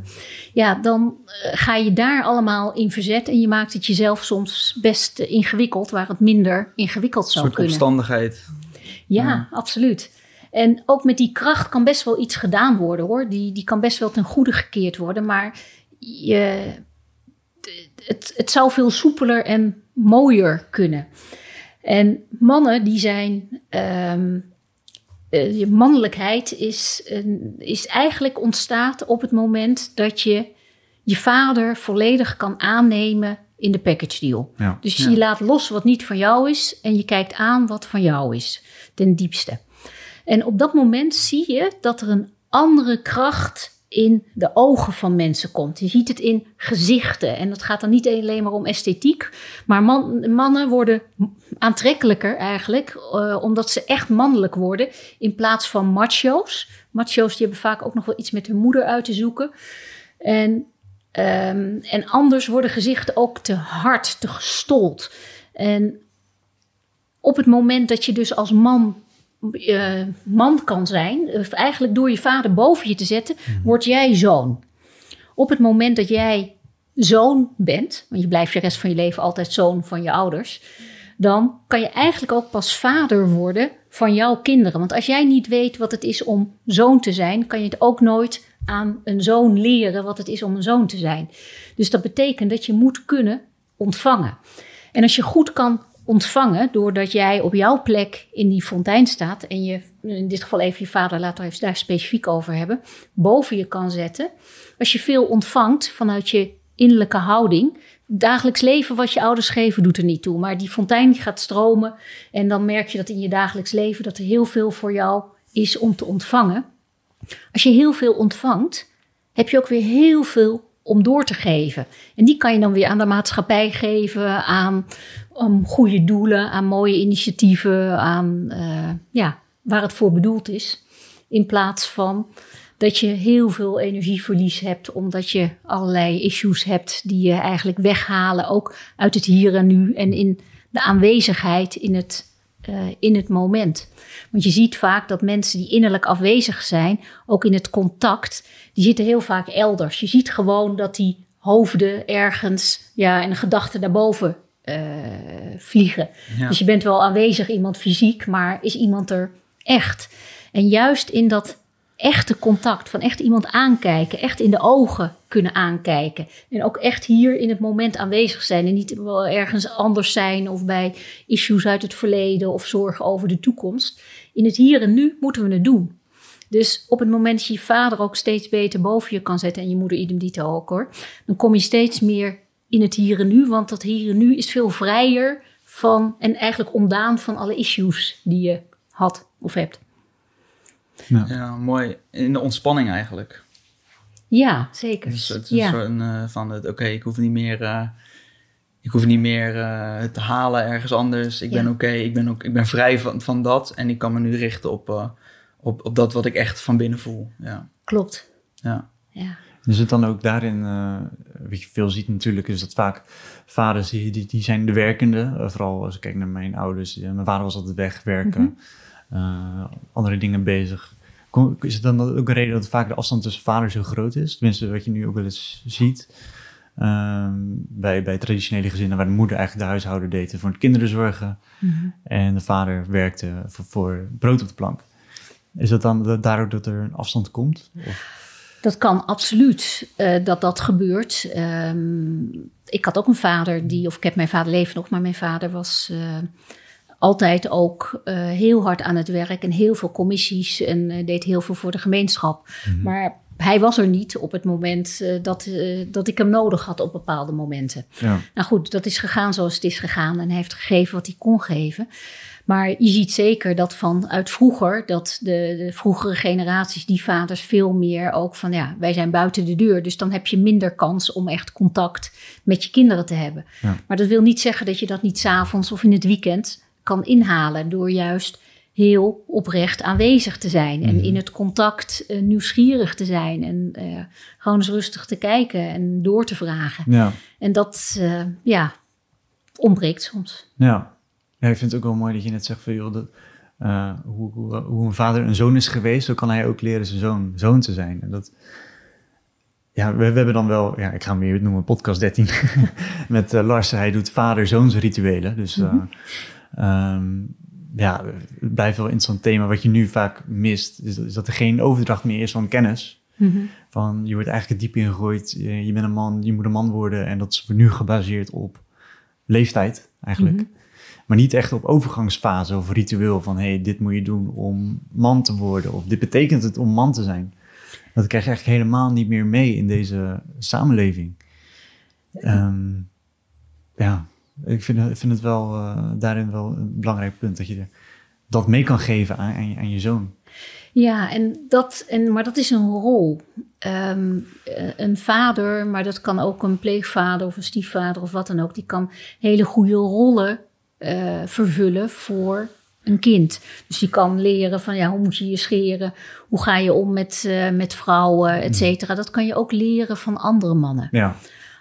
ja, dan ga je daar allemaal in verzet en je maakt het jezelf soms best ingewikkeld waar het minder ingewikkeld zou een soort kunnen. opstandigheid. Ja, ja, absoluut. En ook met die kracht kan best wel iets gedaan worden hoor. Die, die kan best wel ten goede gekeerd worden, maar je, het, het zou veel soepeler en mooier kunnen. En mannen die zijn. Um, uh, je mannelijkheid is, uh, is eigenlijk ontstaat op het moment dat je je vader volledig kan aannemen in de package deal. Ja. Dus je ja. laat los wat niet van jou is en je kijkt aan wat van jou is, ten diepste. En op dat moment zie je dat er een andere kracht in de ogen van mensen komt. Je ziet het in gezichten. En dat gaat dan niet alleen maar om esthetiek. Maar mannen worden aantrekkelijker eigenlijk, uh, omdat ze echt mannelijk worden. In plaats van macho's. Macho's die hebben vaak ook nog wel iets met hun moeder uit te zoeken. En, um, en anders worden gezichten ook te hard, te gestold. En op het moment dat je dus als man uh, man kan zijn, of eigenlijk door je vader boven je te zetten, mm word jij zoon. Op het moment dat jij zoon bent, want je blijft de rest van je leven altijd zoon van je ouders, dan kan je eigenlijk ook pas vader worden van jouw kinderen. Want als jij niet weet wat het is om zoon te zijn, kan je het ook nooit aan een zoon leren wat het is om een zoon te zijn. Dus dat betekent dat je moet kunnen ontvangen. En als je goed kan ontvangen doordat jij op jouw plek in die fontein staat en je, in dit geval even je vader, laten we even daar specifiek over hebben, boven je kan zetten. Als je veel ontvangt vanuit je innerlijke houding, dagelijks leven wat je ouders geven doet er niet toe, maar die fontein gaat stromen en dan merk je dat in je dagelijks leven dat er heel veel voor jou is om te ontvangen. Als je heel veel ontvangt, heb je ook weer heel veel om door te geven. En die kan je dan weer aan de maatschappij geven, aan goede doelen, aan mooie initiatieven, aan uh, ja, waar het voor bedoeld is. In plaats van dat je heel veel energieverlies hebt, omdat je allerlei issues hebt die je eigenlijk weghalen, ook uit het hier en nu en in de aanwezigheid in het, uh, in het moment. Want je ziet vaak dat mensen die innerlijk afwezig zijn, ook in het contact, die zitten heel vaak elders. Je ziet gewoon dat die hoofden ergens ja, en een gedachte daarboven uh, vliegen. Dus je bent wel aanwezig, iemand fysiek, maar is iemand er echt? En juist in dat echte contact, van echt iemand aankijken, echt in de ogen kunnen aankijken. En ook echt hier in het moment aanwezig zijn en niet wel ergens anders zijn of bij issues uit het verleden of zorgen over de toekomst. In het hier en nu moeten we het doen. Dus op het moment dat je je vader ook steeds beter boven je kan zetten en je moeder idem dito ook hoor, dan kom je steeds meer in het hier en nu, want dat hier en nu is veel vrijer van en eigenlijk ontdaan van alle issues die je had of hebt. Ja, ja mooi. In de ontspanning eigenlijk. Ja, zeker. Dus het is ja. een uh, van het, oké, ik hoef niet meer, uh, ik hoef niet meer uh, te halen ergens anders. Ik ben oké, ik ben ook, ik ben vrij van, van dat en ik kan me nu richten op, op, op dat wat ik echt van binnen voel. Ja. Klopt. Ja. ja. Is het dan ook daarin, wat je veel ziet natuurlijk, is dat vaak vaders die, die, die zijn de werkende. vooral als ik kijk naar mijn ouders. mijn vader was altijd wegwerken. Mm uh, andere dingen bezig. Is het dan ook een reden dat vaak de afstand tussen vaders zo groot is? Tenminste, wat je nu ook wel eens ziet. Uh, bij, bij traditionele gezinnen waar de moeder eigenlijk de huishouden deed voor de kinderen zorgen. Mhm. En de vader werkte voor, voor, brood op de plank. Is dat dan daardoor dat er een afstand komt? Of? Dat kan absoluut uh, dat dat gebeurt. Um, ik had ook een vader die, of ik heb mijn vader leven nog, maar mijn vader was uh, altijd ook uh, heel hard aan het werk en heel veel commissies en uh, deed heel veel voor de gemeenschap. Mm -hmm. Maar hij was er niet op het moment uh, dat, dat ik hem nodig had op bepaalde momenten. Ja. Nou goed, dat is gegaan zoals het is gegaan en hij heeft gegeven wat hij kon geven. Maar je ziet zeker dat vanuit vroeger, dat de, de, vroegere generaties, die vaders veel meer ook van ja, wij zijn buiten de deur. Dus dan heb je minder kans om echt contact met je kinderen te hebben. Ja. Maar dat wil niet zeggen dat je dat niet s'avonds of in het weekend kan inhalen door juist heel oprecht aanwezig te zijn en mhm. in het contact uh, nieuwsgierig te zijn en uh, gewoon eens rustig te kijken en door te vragen. Ja. En dat, uh, ja, ontbreekt soms. Ja. ja, ik vind het ook wel mooi dat je net zegt van joh, dat, hoe, hoe, hoe, een vader een zoon is geweest, zo kan hij ook leren zijn zoon, zoon te zijn. En dat, ja, we, we, hebben dan wel, ja, ik ga hem weer noemen, podcast 13 met Lars. Hij doet vader-zoons rituelen. Dus mm -hmm. Um, ja, het blijft wel een interessant thema. Wat je nu vaak mist, is, is dat er geen overdracht meer is van kennis. Mm -hmm. Van je wordt eigenlijk diep ingegooid, je, je, bent een man, je moet een man worden. En dat is nu gebaseerd op leeftijd eigenlijk. Mm -hmm. Maar niet echt op overgangsfase of ritueel van hey, dit moet je doen om man te worden. Of dit betekent het om man te zijn. Dat krijg je eigenlijk helemaal niet meer mee in deze samenleving. Um, ja. Ik vind, vind het wel uh, daarin wel een belangrijk punt dat je dat mee kan geven aan, aan, je, aan je zoon. Ja, en dat, en, maar dat is een rol. Ehm, eh, een vader, maar dat kan ook een pleegvader of een stiefvader of wat dan ook, die kan hele goede rollen eh, vervullen voor een kind. Dus die kan leren van ja, hoe moet je je scheren, hoe ga je om met, uh, met vrouwen, et cetera. Dat kan je ook leren van andere mannen. Ja.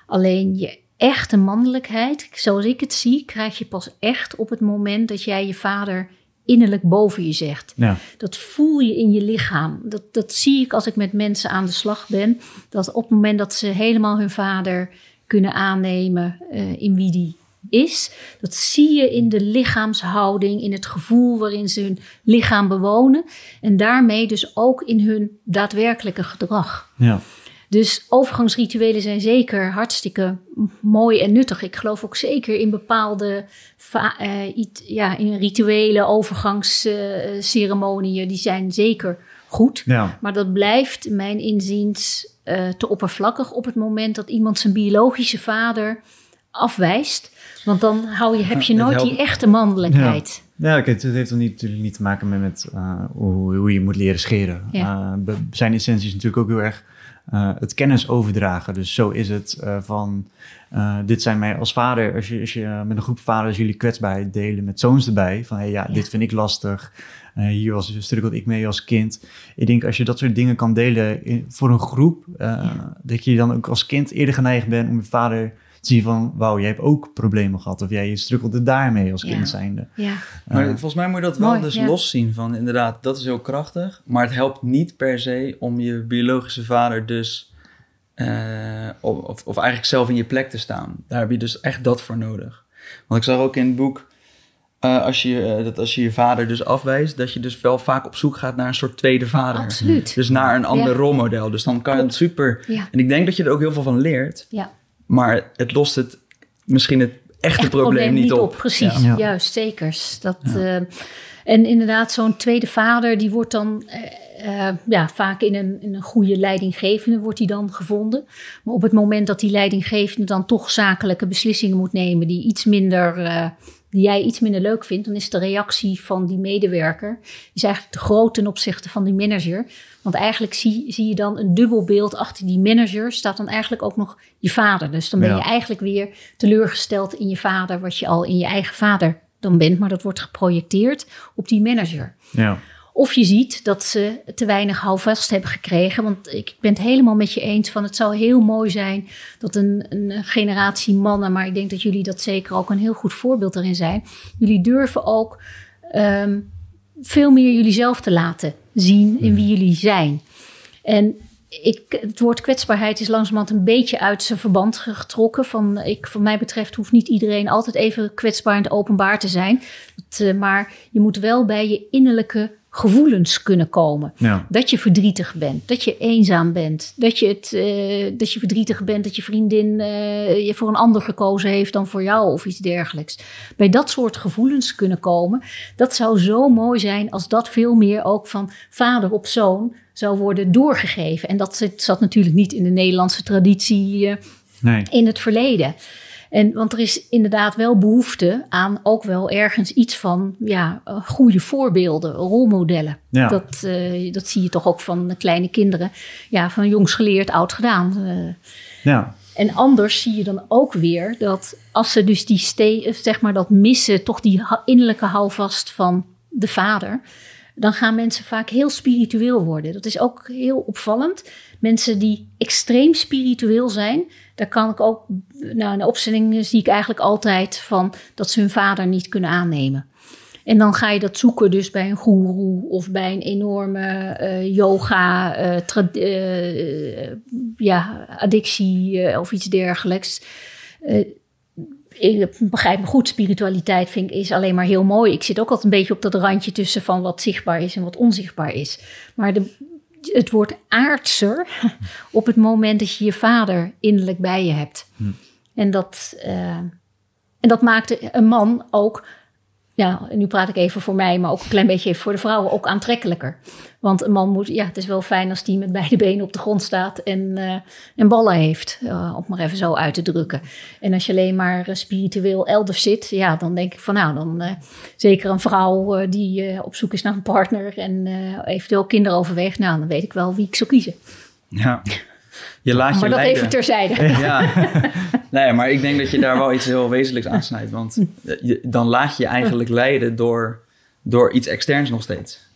Alleen je echte mannelijkheid, zoals ik het zie, krijg je pas echt op het moment dat jij je vader innerlijk boven je zegt. Ja. Dat voel je in je lichaam. Dat, dat zie ik als ik met mensen aan de slag ben. Dat op het moment dat ze helemaal hun vader kunnen aannemen uh, in wie die is, dat zie je in de lichaamshouding, in het gevoel waarin ze hun lichaam bewonen. En daarmee dus ook in hun daadwerkelijke gedrag. Ja. Dus overgangsrituelen zijn zeker hartstikke mooi en nuttig. Ik geloof ook zeker in bepaalde uh, ja, in rituele overgangsceremonieën. Uh, die zijn zeker goed. Ja. Maar dat blijft, mijn inziens, uh, te oppervlakkig op het moment dat iemand zijn biologische vader afwijst. Want dan hou je, heb je nooit die echte mannelijkheid. Ja, ja het heeft dan niet, natuurlijk niet te maken met, met hoe, hoe, je moet leren scheren. Ja. zijn essentie is natuurlijk ook heel erg uh, het kennis overdragen. Dus zo is het uh, van, uh, dit zijn mij als vader, als je, als je met een groep vaders jullie kwetsbaarheid delen met zoons erbij, van hey, ja, ja. dit vind ik lastig, hier was struggelde ik mee als kind. Ik denk als je dat soort dingen kan delen in, voor een groep, ja. dat je dan ook als kind eerder geneigd bent om je vader zie je van, wauw, jij hebt ook problemen gehad. Of jij je struggelde daarmee als kind zijnde. Ja. Maar volgens mij moet je dat wel Mooi, dus ja. loszien van, inderdaad, dat is heel krachtig. Maar het helpt niet per se om je biologische vader dus, uh, of, of eigenlijk zelf in je plek te staan. Daar heb je dus echt dat voor nodig. Want ik zag ook in het boek, uh, als je, uh, dat als je je vader dus afwijst, dat je dus wel vaak op zoek gaat naar een soort tweede vader. Absoluut. Dus naar een ander Ja. rolmodel. Dus dan kan het super... Ja. En ik denk dat je er ook heel veel van leert. Ja. Maar het lost het misschien het echte echt probleem, niet op. Precies, Ja. juist, zekers. Dat, eh, en inderdaad, zo'n tweede vader, die wordt dan eh, eh, ja, vaak in een, in een goede leidinggevende wordt die dan gevonden. Maar op het moment dat die leidinggevende dan toch zakelijke beslissingen moet nemen, die iets minder. eh, die jij iets minder leuk vindt, dan is de reactie van die medewerker is eigenlijk te groot ten opzichte van die manager. Want eigenlijk zie, zie je dan een dubbel beeld achter die manager, staat dan eigenlijk ook nog je vader. Dus dan ben Ja. je eigenlijk weer teleurgesteld in je vader, wat je al in je eigen vader dan bent, maar dat wordt geprojecteerd op die manager. Ja. Of je ziet dat ze te weinig houvast hebben gekregen. Want ik ben het helemaal met je eens van het zou heel mooi zijn dat een, een generatie mannen, maar ik denk dat jullie dat zeker ook een heel goed voorbeeld daarin zijn. Jullie durven ook ehm, veel meer jullie zelf te laten zien in wie jullie zijn. En ik, het woord kwetsbaarheid is langzamerhand een beetje uit zijn verband getrokken. Van, ik, van mij betreft hoeft niet iedereen altijd even kwetsbaar en openbaar te zijn. Dat, eh, maar je moet wel bij je innerlijke gevoelens kunnen komen. Ja. Dat je verdrietig bent, dat je eenzaam bent, dat je, het, eh, dat je verdrietig bent, dat je vriendin eh, je voor een ander gekozen heeft dan voor jou of iets dergelijks. Bij dat soort gevoelens kunnen komen, dat zou zo mooi zijn als dat veel meer ook van vader op zoon zou worden doorgegeven. En dat zit- zat natuurlijk niet in de Nederlandse traditie eh, Nee. in het verleden. En, want er is inderdaad wel behoefte aan ook wel ergens iets van ja, eh, goede voorbeelden, rolmodellen. Ja. Dat, eh, dat zie je toch ook van de kleine kinderen. Ja, van jongs geleerd, oud gedaan. Eh, Ja. en anders zie je dan ook weer dat als ze dus die ste zeg maar dat missen, toch die innerlijke houvast van de vader, dan gaan mensen vaak heel spiritueel worden. Dat is ook heel opvallend. Mensen die extreem spiritueel zijn, daar kan ik ook, nou, de opstelling zie ik eigenlijk altijd van dat ze hun vader niet kunnen aannemen. En dan ga je dat zoeken dus bij een goeroe of bij een enorme eh, yoga, eh, eh, ja, addictie of iets dergelijks. Ik begrijp me goed, spiritualiteit vind ik is alleen maar heel mooi. Ik zit ook altijd een beetje op dat randje tussen van wat zichtbaar is en wat onzichtbaar is. Maar de, het wordt aardser op het moment dat je je vader innerlijk bij je hebt. En, dat, eh, en dat maakt een man ook ja, nu praat ik even voor mij, maar ook een klein beetje voor de vrouwen, ook aantrekkelijker. Want een man moet, ja, het is wel fijn als die met beide benen op de grond staat en, uh, en ballen heeft, uh, om maar even zo uit te drukken. En als je alleen maar uh, spiritueel elders zit, ja, dan denk ik van nou, dan zeker een vrouw die op zoek is naar een partner en eventueel kinderen overweegt, nou, dan weet ik wel wie ik zou kiezen. Ja. Je laat je maar dat leiden. even terzijde. Ja, nee, maar ik denk dat je daar wel iets heel wezenlijks aan snijdt. Want je, dan laat je je eigenlijk leiden door, door iets externs nog steeds.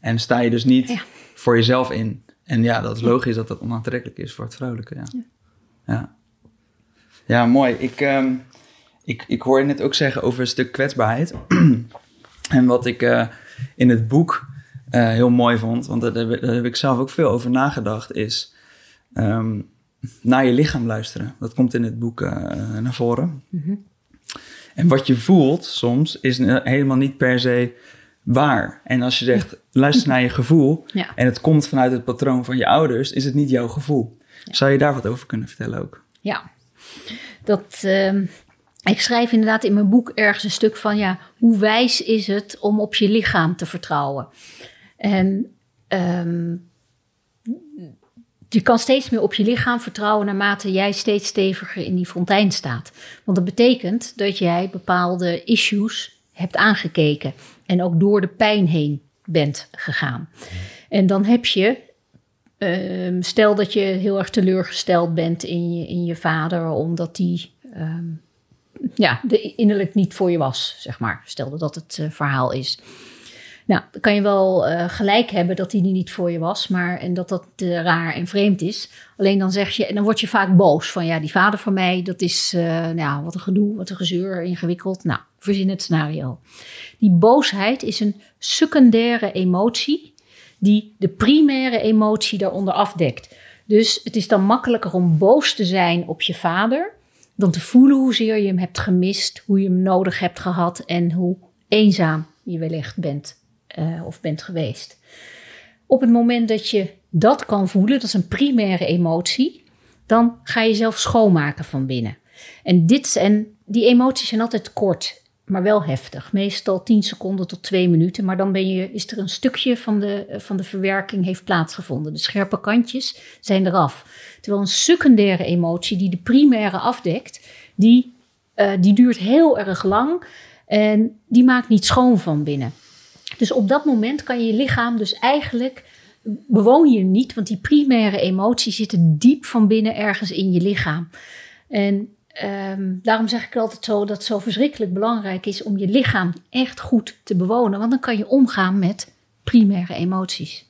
En sta je dus niet Ja. voor jezelf in. En ja, dat is logisch dat dat onaantrekkelijk is voor het vrouwelijke. Ja, ja. ja. mooi. Ik, ehm, ik, ik hoor je net ook zeggen over een stuk kwetsbaarheid. en wat ik eh, in het boek eh, heel mooi vond, want daar heb, daar heb ik zelf ook veel over nagedacht, is ehm, naar je lichaam luisteren. Dat komt in het boek eh, naar voren. En wat je voelt soms is helemaal niet per se waar. En als je zegt, luister naar je gevoel Ja. en het komt vanuit het patroon van je ouders, is het niet jouw gevoel. Zou je daar wat over kunnen vertellen ook? Ja, dat, ehm, ik schrijf inderdaad in mijn boek ergens een stuk van, ja, hoe wijs is het om op je lichaam te vertrouwen? En ehm, je kan steeds meer op je lichaam vertrouwen naarmate jij steeds steviger in die fontein staat. Want dat betekent dat jij bepaalde issues hebt aangekeken en ook door de pijn heen bent gegaan. En dan heb je Ehm, stel dat je heel erg teleurgesteld bent in je, in je vader, omdat die ehm, ja, innerlijk niet voor je was, zeg maar. Stel dat dat het eh, verhaal is. Nou, dan kan je wel eh, gelijk hebben dat hij niet voor je was, maar en dat dat eh, raar en vreemd is. Alleen dan zeg je, en dan word je vaak boos van ja, die vader van mij, dat is, eh, nou, wat een gedoe, wat een gezeur, ingewikkeld. Nou, verzin het scenario. Die boosheid is een secundaire emotie die de primaire emotie daaronder afdekt. Dus het is dan makkelijker om boos te zijn op je vader dan te voelen hoezeer je hem hebt gemist, hoe je hem nodig hebt gehad en hoe eenzaam je wellicht bent eh, of bent geweest. Op het moment dat je dat kan voelen, dat is een primaire emotie, dan ga je zelf schoonmaken van binnen. En, dit, en die emoties zijn altijd kort, maar wel heftig. Meestal 10 seconden tot 2 minuten. Maar dan ben je, is er een stukje van de, van de verwerking heeft plaatsgevonden. De scherpe kantjes zijn eraf. Terwijl een secundaire emotie die de primaire afdekt, die, eh, die duurt heel erg lang. En die maakt niet schoon van binnen. Dus op dat moment kan je je lichaam dus eigenlijk bewoon je niet, want die primaire emoties zitten diep van binnen ergens in je lichaam. En ehm, daarom zeg ik altijd zo dat het zo verschrikkelijk belangrijk is om je lichaam echt goed te bewonen, want dan kan je omgaan met primaire emoties.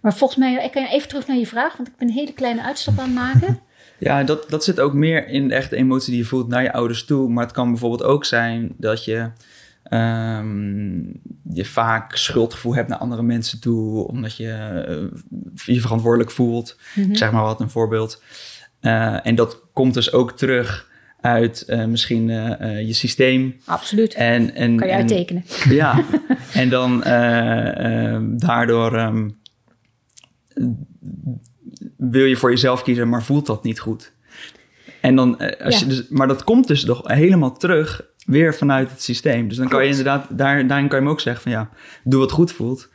Maar volgens mij, ik kan even terug naar je vraag, want ik ben een hele kleine uitstap aan het maken. Ja, dat, dat zit ook meer in de echte emotie die je voelt naar je ouders toe. Maar het kan bijvoorbeeld ook zijn dat je ehm, je vaak schuldgevoel hebt naar andere mensen toe, omdat je eh, je verantwoordelijk voelt. Ik zeg maar wat een voorbeeld. Eh, en dat komt dus ook terug uit eh, misschien je systeem. Absoluut. En, en, kan je en- uittekenen. Ja, en dan daardoor ehm, wil je voor jezelf kiezen, maar voelt dat niet goed. En dan, als Ja. je dus, maar dat komt dus nog helemaal terug weer vanuit het systeem. Dus dan kan je inderdaad, daar, daarin kan je hem ook zeggen van ja, doe wat goed voelt.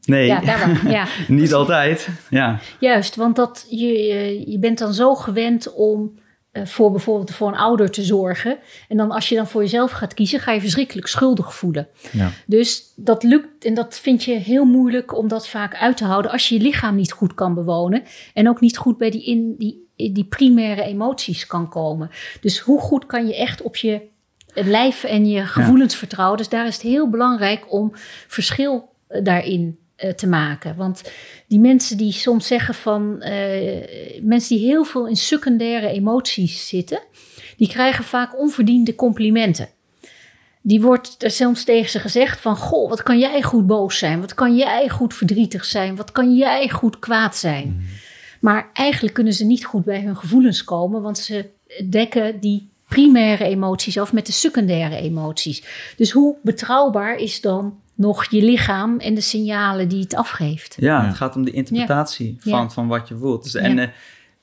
Nee, Ja, ja. niet altijd. Ja, Juist, want dat, je, je- je bent dan zo gewend om eh, voor bijvoorbeeld voor een ouder te zorgen. En dan als je dan voor jezelf gaat kiezen, ga je verschrikkelijk schuldig voelen. Ja. Dus dat lukt en dat vind je heel moeilijk om dat vaak uit te houden als je je lichaam niet goed kan bewonen. En ook niet goed bij die, in, die, die primaire emoties kan komen. Dus hoe goed kan je echt op je lijf en je gevoelens vertrouwen? Dus daar is het heel belangrijk om verschil eh, daarin eh, te maken. Want die mensen die soms zeggen van eh, mensen die heel veel in secundaire emoties zitten, die krijgen vaak onverdiende complimenten. Die wordt er soms tegen ze gezegd van, goh, wat kan jij goed boos zijn? Wat kan jij goed verdrietig zijn? Wat kan jij goed kwaad zijn? Maar eigenlijk kunnen ze niet goed bij hun gevoelens komen, want ze dekken die primaire emoties af met de secundaire emoties. Dus hoe betrouwbaar is dan nog je lichaam en de signalen die het afgeeft? ja, Ja. het gaat om de interpretatie Ja. Van, van wat je voelt. Dus, en, Ja.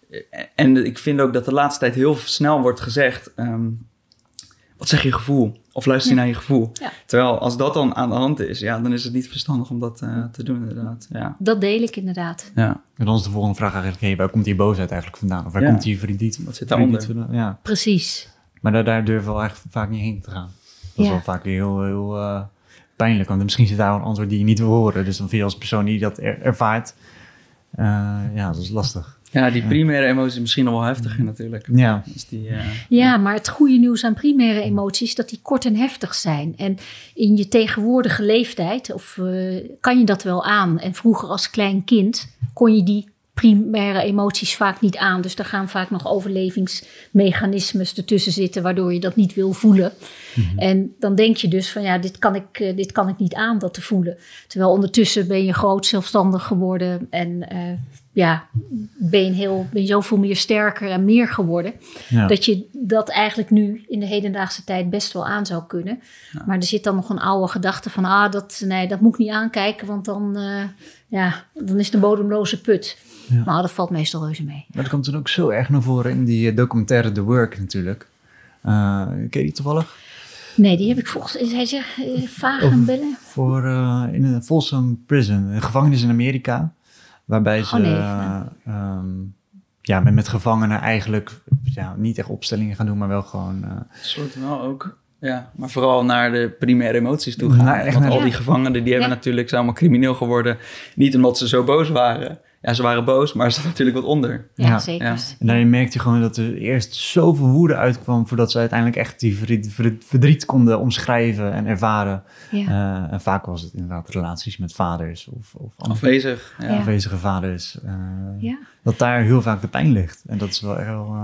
eh, en ik vind ook dat de laatste tijd heel snel wordt gezegd... ehm, wat zeg je gevoel? Of luister je naar je gevoel? Ja. Terwijl als dat dan aan de hand is, ja, dan is het niet verstandig om dat eh, te doen inderdaad. Ja. Dat deel ik inderdaad. ja. En dan is de volgende vraag eigenlijk, hey, waar komt die boosheid eigenlijk vandaan? Of waar Ja. komt die verdriet, Wat zit daaronder? Ja, Precies. Maar daar, daar durven we wel echt vaak niet heen te gaan. Dat is wel vaak weer heel, heel eh, pijnlijk, want misschien zit daar wel een antwoord die je niet wil horen. Dus dan vind je als persoon die dat er- ervaart, eh, ja, dat is lastig. ja, die primaire emotie is misschien nog wel heftiger natuurlijk. Ja, Dus die, eh, Ja, maar het goede nieuws aan primaire emoties is dat die kort en heftig zijn. En in je tegenwoordige leeftijd of, eh, kan je dat wel aan. En vroeger als klein kind kon je die primaire emoties vaak niet aan. Dus daar gaan vaak nog overlevingsmechanismes ertussen zitten, waardoor je dat niet wil voelen. En dan denk je dus van ja, dit kan, ik, eh, dit kan ik niet aan, dat te voelen. Terwijl ondertussen ben je groot zelfstandig geworden en eh, ja, ben je, heel, ben je zoveel meer sterker en meer geworden. ja. Dat je dat eigenlijk nu in de hedendaagse tijd best wel aan zou kunnen. Maar er zit dan nog een oude gedachte van, ah, dat, nee, dat moet ik niet aankijken, want dan, eh, ja, dan is het een bodemloze put. Ja. Maar dat valt meestal reuze mee. Maar dat komt toen ook zo erg naar voren in die eh, documentaire The Work natuurlijk. Eh ken je die toevallig? Nee, die heb ik volgens hij zegt eh, vaag en bellen. Voor, in een Folsom Prison, een gevangenis in Amerika. Waarbij ze Oh, nee, eh, ja. ehm, ja, met, met gevangenen eigenlijk ja, niet echt opstellingen gaan doen, maar wel gewoon... eh, Een soort wel ook. Ja, maar vooral naar de primaire emoties toe gaan. Nou, echt Want al die Ja. gevangenen die hebben Ja. natuurlijk zijn allemaal crimineel geworden. Niet omdat ze zo boos waren. Ja, ze waren boos, maar er zat natuurlijk wat onder. Ja, Ja, zeker. ja. En daarin merkte je gewoon dat er eerst zoveel woede uitkwam voordat ze uiteindelijk echt die verdriet, verdriet- verdriet konden omschrijven en ervaren. Ja. Eh, en vaak was het inderdaad relaties met vaders of, of Afwezig. Afwezige vaders. eh, Ja. Dat daar heel vaak de pijn ligt. En dat is wel echt wel...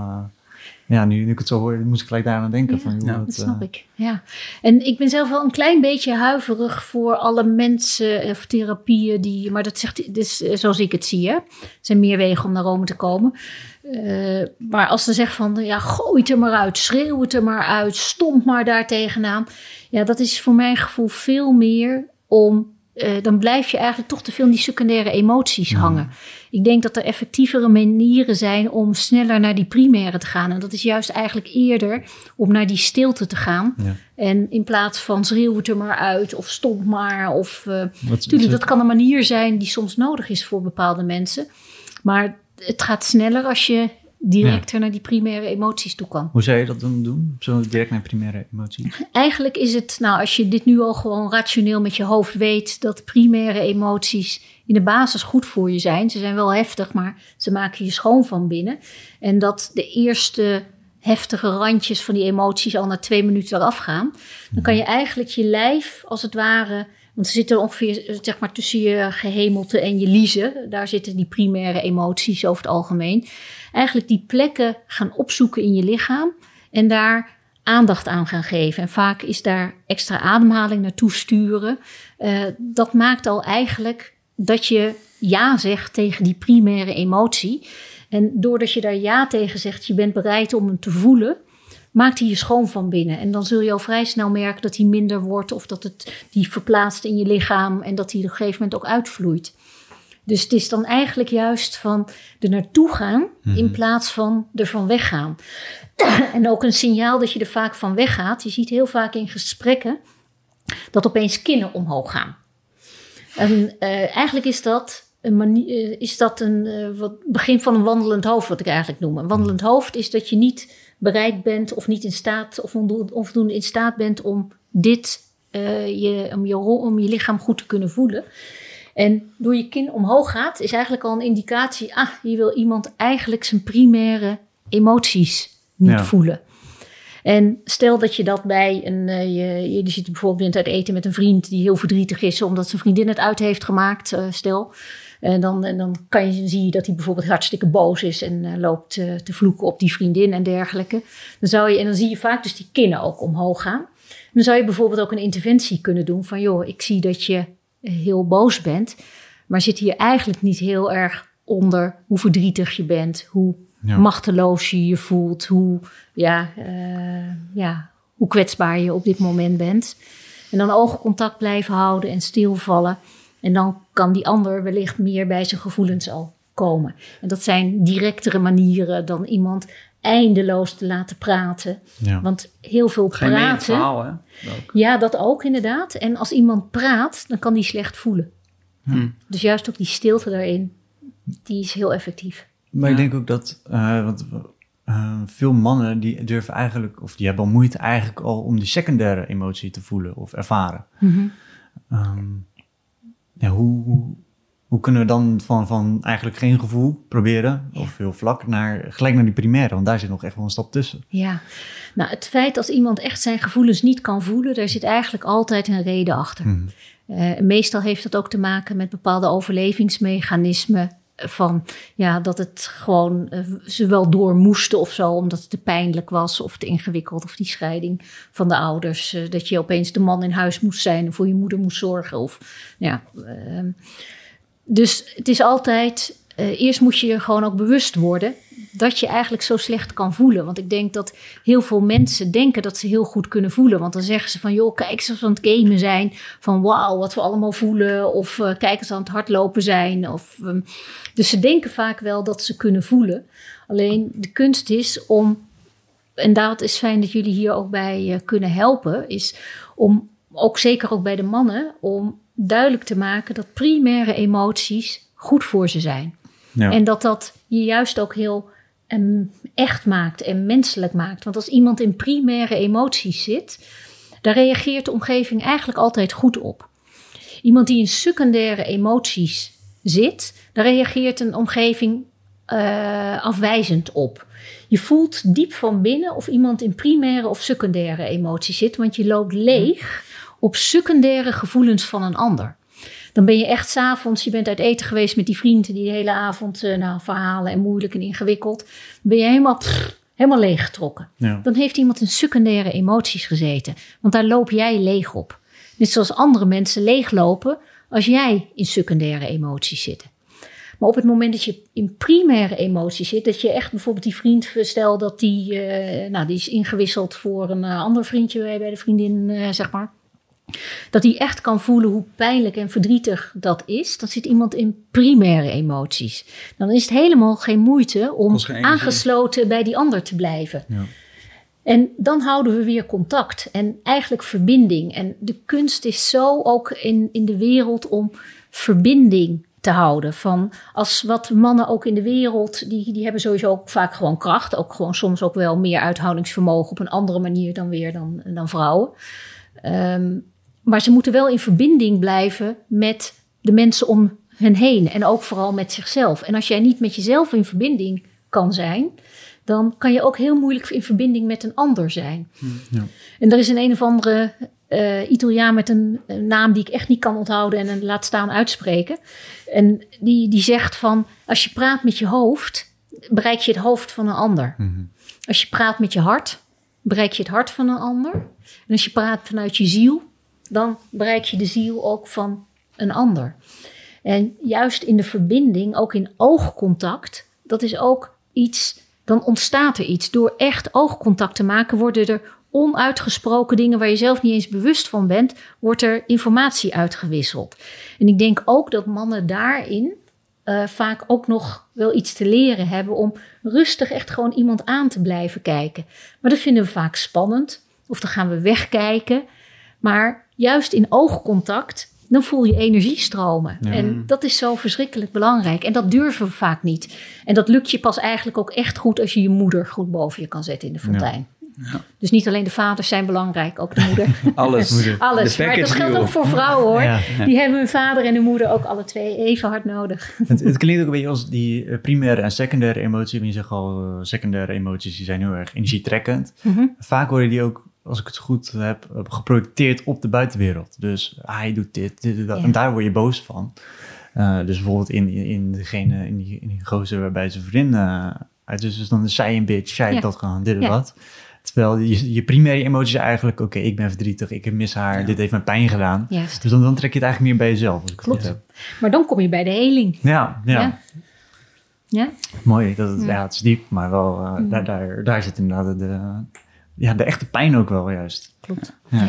eh, ja, nu, nu ik het zo hoor, moest ik gelijk daar aan denken. Ja, van, joh, ja, dat, Dat snap eh, ik. Ja. En ik ben zelf wel een klein beetje huiverig voor alle mensen of therapieën die. Maar dat zegt, dus, eh, zoals ik het zie, hè. Er zijn meer wegen om naar Rome te komen. Eh, maar als ze zegt van ja, gooi het er maar uit, schreeuw het er maar uit, stomp maar daar tegenaan. Ja, dat is voor mijn gevoel veel meer om. Eh, dan blijf je eigenlijk toch te veel in die secundaire emoties hangen. Ik denk dat er effectievere manieren zijn om sneller naar die primaire te gaan. En dat is juist eigenlijk eerder om naar die stilte te gaan. Ja. En in plaats van schreeuw het er maar uit of stop maar. Of, wat- Tuurlijk, dat kan een manier zijn die soms nodig is voor bepaalde mensen. Maar het gaat sneller als je directer naar die primaire emoties toe kan. Hoe zou je dat dan doen? Zo direct naar primaire emotie? Eigenlijk is het, nou, als je dit nu al gewoon rationeel met je hoofd weet, dat primaire emoties in de basis goed voor je zijn. Ze zijn wel heftig, maar ze maken je schoon van binnen. En dat de eerste heftige randjes van die emoties al na twee minuten eraf gaan. Dan kan je eigenlijk je lijf, als het ware. Want ze zitten ongeveer eh, zeg maar, tussen je gehemelte en je liezen. Daar zitten die primaire emoties over het algemeen. Eigenlijk die plekken gaan opzoeken in je lichaam. En daar aandacht aan gaan geven. En vaak is daar extra ademhaling naartoe sturen. Eh, dat maakt al eigenlijk dat je ja zegt tegen die primaire emotie. En doordat je daar ja tegen zegt, je bent bereid om hem te voelen, maakt hij je schoon van binnen. En dan zul je al vrij snel merken dat hij minder wordt of dat het die verplaatst in je lichaam en dat hij op een gegeven moment ook uitvloeit. Dus het is dan eigenlijk juist van er naartoe gaan in plaats van er van weggaan. en ook een signaal dat je er vaak van weggaat. Je ziet heel vaak in gesprekken dat opeens kinnen omhoog gaan. En eh, eigenlijk is dat een, manie- eh, is dat een eh, wat, begin van een wandelend hoofd, wat ik eigenlijk noem. Een wandelend hoofd is dat je niet bereid bent of niet in staat of onvoldoende, in staat bent om dit, eh, je, om, je, om je lichaam goed te kunnen voelen. En door je kin omhoog gaat, is eigenlijk al een indicatie, ah, je wil iemand eigenlijk zijn primaire emoties niet Ja. voelen. En stel dat je dat bij een, eh, je, je zit bijvoorbeeld uit eten met een vriend die heel verdrietig is omdat zijn vriendin het uit heeft gemaakt, eh, stel. En dan, en dan kan je, zie je dat hij bijvoorbeeld hartstikke boos is en eh, loopt eh, te vloeken op die vriendin en dergelijke. Dan zou je, en dan zie je vaak dus die kinnen ook omhoog gaan. Dan zou je bijvoorbeeld ook een interventie kunnen doen van joh, ik zie dat je eh, heel boos bent, maar zit hier eigenlijk niet heel erg onder hoe verdrietig je bent, hoe Ja. machteloos je je voelt, hoe, ja, eh, ja, hoe kwetsbaar je op dit moment bent. En dan oogcontact blijven houden en stilvallen. En dan kan die ander wellicht meer bij zijn gevoelens al komen. En dat zijn directere manieren dan iemand eindeloos te laten praten. Ja. Want heel veel Geen praten. verhaal, hè? Ook. Ja, dat ook inderdaad. En als iemand praat, dan kan die slecht voelen. Hm. Dus juist ook die stilte daarin, die is heel effectief. Maar ik denk ook dat uh, want, uh, veel mannen die durven eigenlijk, of die hebben al moeite eigenlijk al om die secundaire emotie te voelen of ervaren. Mhm. Um, ja, hoe, hoe, kunnen we dan van, van eigenlijk geen gevoel proberen, ja. of heel vlak, naar, gelijk naar die primaire? Want daar zit nog echt wel een stap tussen. Ja, nou het feit dat iemand echt zijn gevoelens niet kan voelen, daar zit eigenlijk altijd een reden achter. Mhm. Uh, meestal heeft dat ook te maken met bepaalde overlevingsmechanismen. Van ja, dat het gewoon uh, ze wel door moesten of zo, omdat het te pijnlijk was of te ingewikkeld. Of die scheiding van de ouders. Uh, dat je opeens de man in huis moest zijn en voor je moeder moest zorgen. Of, ja, dus het is altijd. Eerst moet je je gewoon ook bewust worden dat je eigenlijk zo slecht kan voelen. Want ik denk dat heel veel mensen denken dat ze heel goed kunnen voelen. Want dan zeggen ze van, joh, kijk eens als we aan het gamen zijn. Van wauw, wat we allemaal voelen. Of uh, kijk eens aan het hardlopen zijn. Of, um, dus ze denken vaak wel dat ze kunnen voelen. Alleen de kunst is om, en dat is fijn dat jullie hier ook bij uh, kunnen helpen, is om, ook zeker ook bij de mannen, om duidelijk te maken dat primaire emoties goed voor ze zijn. Ja. En dat dat je juist ook heel um, echt maakt en menselijk maakt. Want als iemand in primaire emoties zit, daar reageert de omgeving eigenlijk altijd goed op. Iemand die in secundaire emoties zit, daar reageert een omgeving uh, afwijzend op. Je voelt diep van binnen of iemand in primaire of secundaire emoties zit, want je loopt leeg op secundaire gevoelens van een ander. Dan ben je echt s'avonds, je bent uit eten geweest met die vrienden die de hele avond uh, nou, verhalen en moeilijk en ingewikkeld. Dan ben je helemaal, pff, helemaal leeggetrokken. Ja. Dan heeft iemand in secundaire emoties gezeten. Want daar loop jij leeg op. Net zoals andere mensen leeglopen als jij in secundaire emoties zit. Maar op het moment dat je in primaire emoties zit, dat je echt bijvoorbeeld die vriend, stel dat die, uh, nou, die is ingewisseld voor een uh, ander vriendje bij, bij de vriendin, uh, zeg maar. Dat hij echt kan voelen hoe pijnlijk en verdrietig dat is. Dan zit iemand in primaire emoties. Dan is het helemaal geen moeite om geen aangesloten bij die ander te blijven. Ja. En dan houden we weer contact en eigenlijk verbinding. En de kunst is zo ook in, in de wereld om verbinding te houden. Van als wat mannen ook in de wereld, die, die hebben sowieso ook vaak gewoon kracht. Ook gewoon soms ook wel meer uithoudingsvermogen op een andere manier dan weer dan, dan vrouwen. Um, maar ze moeten wel in verbinding blijven met de mensen om hen heen. En ook vooral met zichzelf. En als jij niet met jezelf in verbinding kan zijn, dan kan je ook heel moeilijk in verbinding met een ander zijn. Ja. En er is een een of andere uh, Italiaan met een, een, naam die ik echt niet kan onthouden en een laat staan uitspreken. En die, die zegt van, als je praat met je hoofd, bereik je het hoofd van een ander. Mhm. Als je praat met je hart, bereik je het hart van een ander. En als je praat vanuit je ziel, dan bereik je de ziel ook van een ander. En juist in de verbinding, ook in oogcontact, dat is ook iets, dan ontstaat er iets. Door echt oogcontact te maken, worden er onuitgesproken dingen waar je zelf niet eens bewust van bent, wordt er informatie uitgewisseld. En ik denk ook dat mannen daarin uh, vaak ook nog wel iets te leren hebben om rustig echt gewoon iemand aan te blijven kijken. Maar dat vinden we vaak spannend, of dan gaan we wegkijken. Maar juist in oogcontact, dan voel je energie stromen. Ja. En dat is zo verschrikkelijk belangrijk. En dat durven we vaak niet. En dat lukt je pas eigenlijk ook echt goed als je je moeder goed boven je kan zetten in de fontein. Ja. Dus niet alleen de vaders zijn belangrijk, ook de moeder. Alles. Moeder. Alles. Maar dat geldt deal. ook voor vrouwen hoor. Ja. Die hebben hun vader en hun moeder ook alle twee even hard nodig. Het, het klinkt ook een beetje als die eh, primaire en secundaire emotie. Want je zegt al, eh, secundaire emoties die zijn heel erg energietrekkend. Mhm. Vaak worden die ook, als ik het goed heb, eh, geprojecteerd op de buitenwereld. Dus hij doet dit, dit en dat. Ja. En daar word je boos van. Uh, dus bijvoorbeeld in, in, in, degene, in, die, in die gozer waarbij zijn vriendin uh, uit is. Dus dan is zij een bitch, zij Ja. dat gedaan, dit en Ja. dat. Terwijl je, je primaire emotie is eigenlijk, oké, ik ben verdrietig, ik mis haar, dit heeft me pijn gedaan. Juist. Dus dan, dan trek je het eigenlijk meer bij jezelf. Als ik Klopt. heb. Maar dan kom je bij de heling. Ja, ja. Ja. Ja? mooi. Dat het, Ja. ja. het is diep, maar wel, uh, Mm. daar, daar, daar zit inderdaad de, ja, de echte pijn ook wel juist. Klopt. Ja.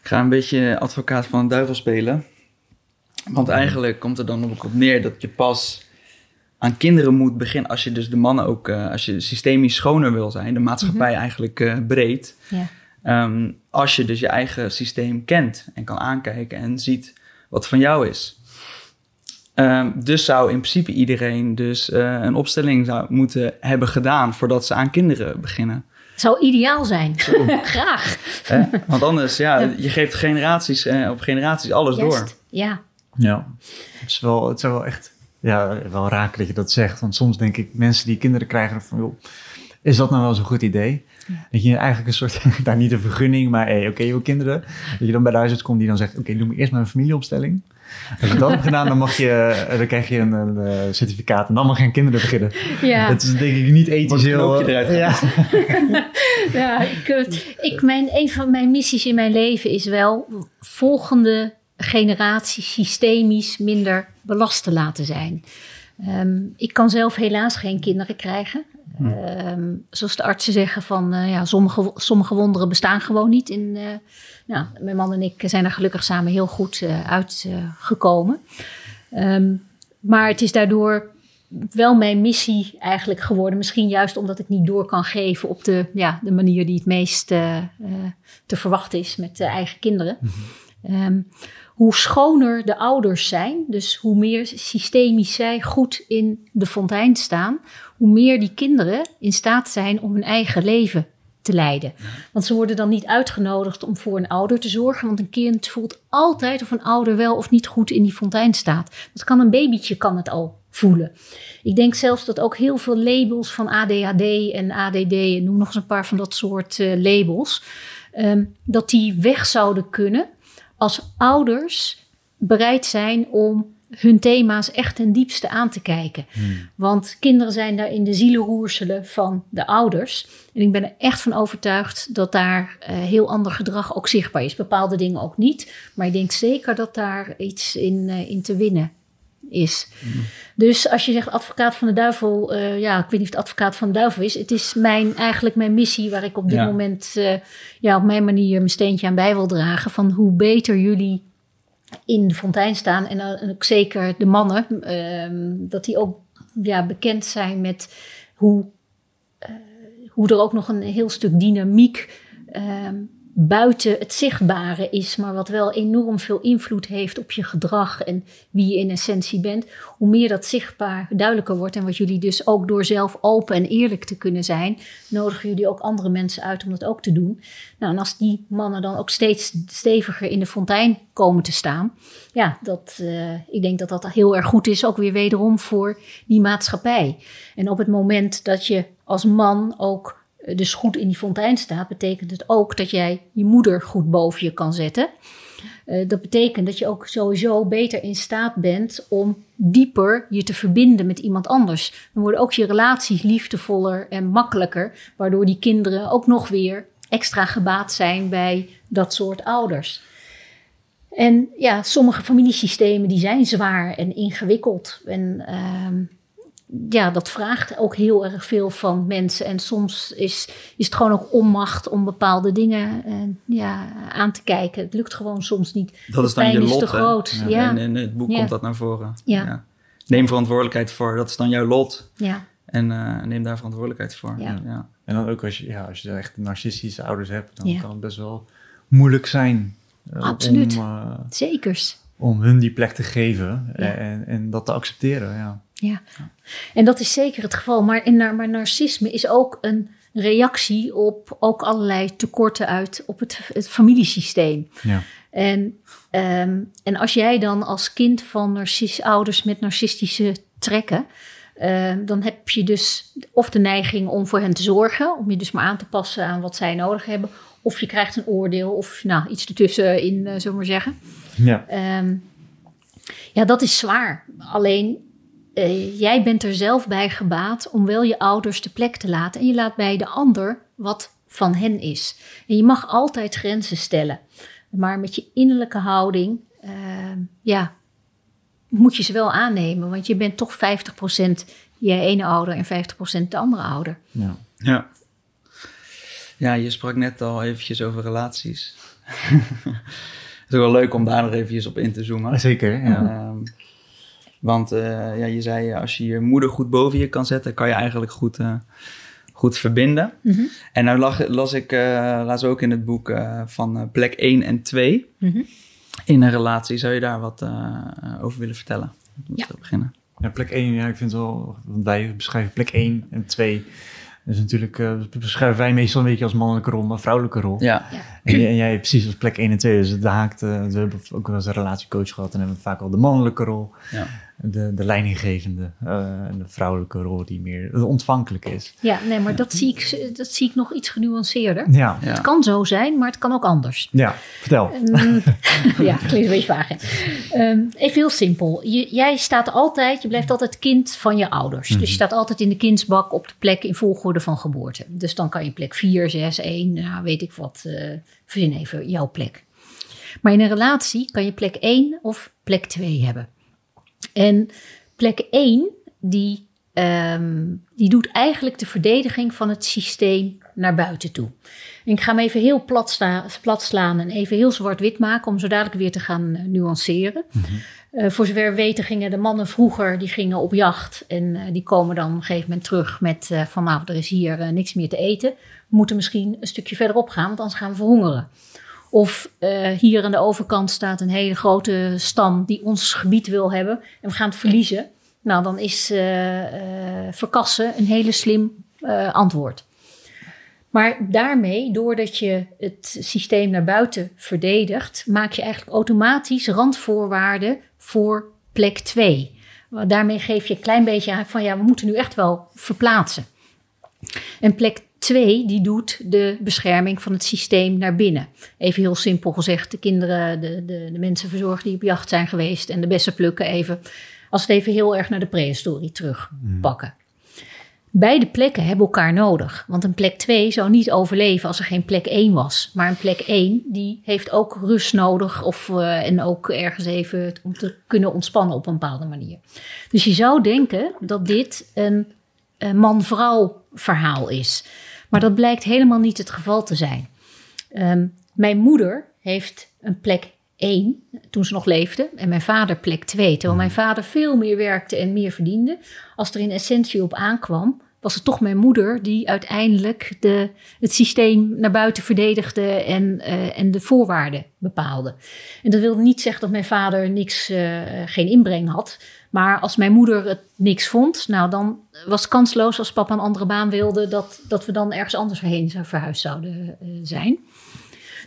Ik ga een beetje advocaat van de duivel spelen. Want eigenlijk komt er dan ook op neer dat je pas aan kinderen moet beginnen. Als je dus de mannen ook, eh, als je systemisch schoner wil zijn, de maatschappij eigenlijk eh, breed. Ja. Ehm, als je dus je eigen systeem kent en kan aankijken en ziet wat van jou is. Ehm, dus zou in principe iedereen dus eh, een opstelling zou moeten hebben gedaan voordat ze aan kinderen beginnen. Zou ideaal zijn. Graag. Hè? Want anders, ja, je geeft generaties eh, op generaties alles door. Ja. Ja, het is wel, het is wel echt ja, wel raak dat je dat zegt. Want soms denk ik, mensen die kinderen krijgen van, joh, is dat nou wel zo'n goed idee? Dat je eigenlijk een soort, daar niet een vergunning, maar hey, oké, je wil kinderen. Dat je dan bij de huisarts komt die dan zegt, oké, doe me eerst maar een familieopstelling. Als je dat hebt gedaan, dan, mag je, eh, dan krijg je een, een eh, certificaat en dan mag je aan kinderen beginnen. Ja. Dat is denk ik niet ethisch heel... knoopje eruit ja. Ja, ik, eh, ik, mijn, een van mijn missies in mijn leven is wel volgende generatie systemisch minder belast te laten zijn. Ehm, ik kan zelf helaas geen kinderen krijgen. Ehm, zoals de artsen zeggen van eh, ja, sommige, sommige wonderen bestaan gewoon niet. In, eh, nou, mijn man en ik zijn er gelukkig samen heel goed eh, uitgekomen. Ehm, maar het is daardoor wel mijn missie eigenlijk geworden. Misschien juist omdat ik niet door kan geven op de, ja, de manier die het meest eh, eh, te verwachten is met de eigen kinderen. Ehm, hoe schoner de ouders zijn, dus hoe meer systemisch zij goed in de fontein staan, hoe meer die kinderen in staat zijn om hun eigen leven te leiden. Want ze worden dan niet uitgenodigd om voor een ouder te zorgen, want een kind voelt altijd of een ouder wel of niet goed in die fontein staat. Dat kan een babytje kan het al voelen. Ik denk zelfs dat ook heel veel labels van ADHD en ADD, en noem nog eens een paar van dat soort eh, labels, ehm, dat die weg zouden kunnen als ouders bereid zijn om hun thema's echt ten diepste aan te kijken. Want kinderen zijn daar in de zielenroerselen van de ouders. En ik ben er echt van overtuigd dat daar eh, heel ander gedrag ook zichtbaar is. Bepaalde dingen ook niet. Maar ik denk zeker dat daar iets in, eh, in te winnen is. Dus als je zegt advocaat van de duivel, eh, ja, ik weet niet of het advocaat van de duivel is. Het is mijn, eigenlijk mijn missie waar ik op dit Ja. moment ja, op mijn manier mijn steentje aan bij wil dragen. Van hoe beter jullie in de fontein staan. En, ook zeker de mannen, ehm, dat die ook ja, bekend zijn met hoe, eh, hoe er ook nog een heel stuk dynamiek ehm, buiten het zichtbare is, maar wat wel enorm veel invloed heeft op je gedrag en wie je in essentie bent. Hoe meer dat zichtbaar duidelijker wordt en wat jullie dus ook door zelf open en eerlijk te kunnen zijn, nodigen jullie ook andere mensen uit om dat ook te doen. Nou, en als die mannen dan ook steeds steviger in de fontein komen te staan, ja, dat, eh, ik denk dat dat heel erg goed is, ook weer wederom voor die maatschappij. En op het moment dat je als man ook dus goed in die fontein staat, betekent het ook dat jij je moeder goed boven je kan zetten. Eh, dat betekent dat je ook sowieso beter in staat bent om dieper je te verbinden met iemand anders. Dan worden ook je relaties liefdevoller en makkelijker, waardoor die kinderen ook nog weer extra gebaat zijn bij dat soort ouders. En ja, sommige familiesystemen die zijn zwaar en ingewikkeld. En ehm, ja, dat vraagt ook heel erg veel van mensen. En soms is, is het gewoon ook onmacht om bepaalde dingen eh, ja, aan te kijken. Het lukt gewoon soms niet. Dat is dan je lot. te hè? groot. Ja, Ja. En in het boek Ja. komt dat naar voren. Ja. Neem verantwoordelijkheid voor, dat is dan jouw lot. Ja, En eh, neem daar verantwoordelijkheid voor. Ja. Ja. En dan ook als je, ja, als je echt narcistische ouders hebt, dan Ja. kan het best wel moeilijk zijn. eh, Absoluut. Om, eh, zekers. om hun die plek te geven Ja. en, en dat te accepteren. Ja. Ja. En dat is zeker het geval. Maar, in, maar narcisme is ook een reactie op ook allerlei tekorten uit op het, het familiesysteem. Ja. En, ehm, en als jij dan als kind van narcis, ouders met narcistische trekken, ehm, dan heb je dus of de neiging om voor hen te zorgen, om je dus maar aan te passen aan wat zij nodig hebben, of je krijgt een oordeel of nou, iets ertussenin, eh zullen we maar zeggen. Ja. Ehm, ja, dat is zwaar. Alleen eh, jij bent er zelf bij gebaat om wel je ouders de plek te laten. En je laat bij de ander wat van hen is. En je mag altijd grenzen stellen. Maar met je innerlijke houding, ehm, ja, moet je ze wel aannemen. Want je bent toch 50% je ene ouder en 50% de andere ouder. Ja. Ja. Ja, je sprak net al eventjes over relaties. Het is ook wel leuk om daar nog eventjes op in te zoomen. Zeker, ja. Ehm, Want eh, ja, je zei, als je je moeder goed boven je kan zetten, kan je eigenlijk goed, eh, goed verbinden. Mhm. En nou lag, las ik uh, laatst ook in het boek uh, van plek 1 en 2 Mhm. in een relatie. Zou je daar wat over willen vertellen? Ja. Te beginnen. Ja, plek 1, ja, ik vind het wel, want wij beschrijven plek 1 en 2. Dus natuurlijk uh, beschrijven wij meestal een beetje als mannelijke rol, maar vrouwelijke rol. Ja. En, en, jij precies als plek 1 en 2. Dus het haakt, uh, we hebben ook wel eens een relatiecoach gehad en hebben we vaak al de mannelijke rol. Ja. De, de leidinggevende uh, en de vrouwelijke rol die meer ontvankelijk is. Ja, nee, maar dat zie ik, dat zie ik nog iets genuanceerder. Ja. Het kan zo zijn, maar het kan ook anders. Ja, vertel. Um, ja, het klinkt een beetje vaag. Um, even heel simpel. Je, jij staat altijd, je blijft altijd kind van je ouders. Dus je staat altijd in de kindsbak op de plek in volgorde van geboorte. Dus dan kan je plek 4, 6, 1, nou, weet ik wat. Uh, verzin even jouw plek. Maar in een relatie kan je plek 1 of plek 2 hebben. En plek 1, die, um, die doet eigenlijk de verdediging van het systeem naar buiten toe. En ik ga hem even heel plat, slaan en even heel zwart-wit maken om zo dadelijk weer te gaan uh, nuanceren. Mm-hmm. Uh, voor zover we weten gingen de mannen vroeger die gingen op jacht en uh, die komen dan op een gegeven moment terug met uh, van nou er is hier niks meer te eten. We moeten misschien een stukje verderop gaan, want anders gaan we verhongeren. Of uh, hier aan de overkant staat een hele grote stam die ons gebied wil hebben en we gaan het verliezen. Nou, dan is uh, uh, verkassen een hele slim antwoord. Maar daarmee, doordat je het systeem naar buiten verdedigt, maak je eigenlijk automatisch randvoorwaarden voor plek 2. Daarmee geef je een klein beetje aan van ja, we moeten nu echt wel verplaatsen. En plek 2, die doet de bescherming van het systeem naar binnen. Even heel simpel gezegd, de kinderen, de, de, de mensen verzorgen die op jacht zijn geweest en de bessen plukken even. Als we het even heel erg naar de prehistorie terugpakken. Beide plekken hebben elkaar nodig. Want een plek 2 zou niet overleven als er geen plek 1 was. Maar een plek 1 die heeft ook rust nodig. Of, uh, en ook ergens even om te kunnen ontspannen op een bepaalde manier. Dus je zou denken dat dit een, een man-vrouw verhaal is. Maar dat blijkt helemaal niet het geval te zijn. Um, mijn moeder heeft een plek 1 toen ze nog leefde. En mijn vader plek 2. Terwijl mijn vader veel meer werkte en meer verdiende. Als er in essentie op aankwam, was het toch mijn moeder die uiteindelijk de, het systeem naar buiten verdedigde en, uh, en de voorwaarden bepaalde. En dat wil niet zeggen dat mijn vader niks, uh, geen inbreng had. Maar als mijn moeder het niks vond, nou dan was het kansloos als papa een andere baan wilde, dat, dat we dan ergens anders heen verhuisd zouden uh, zijn.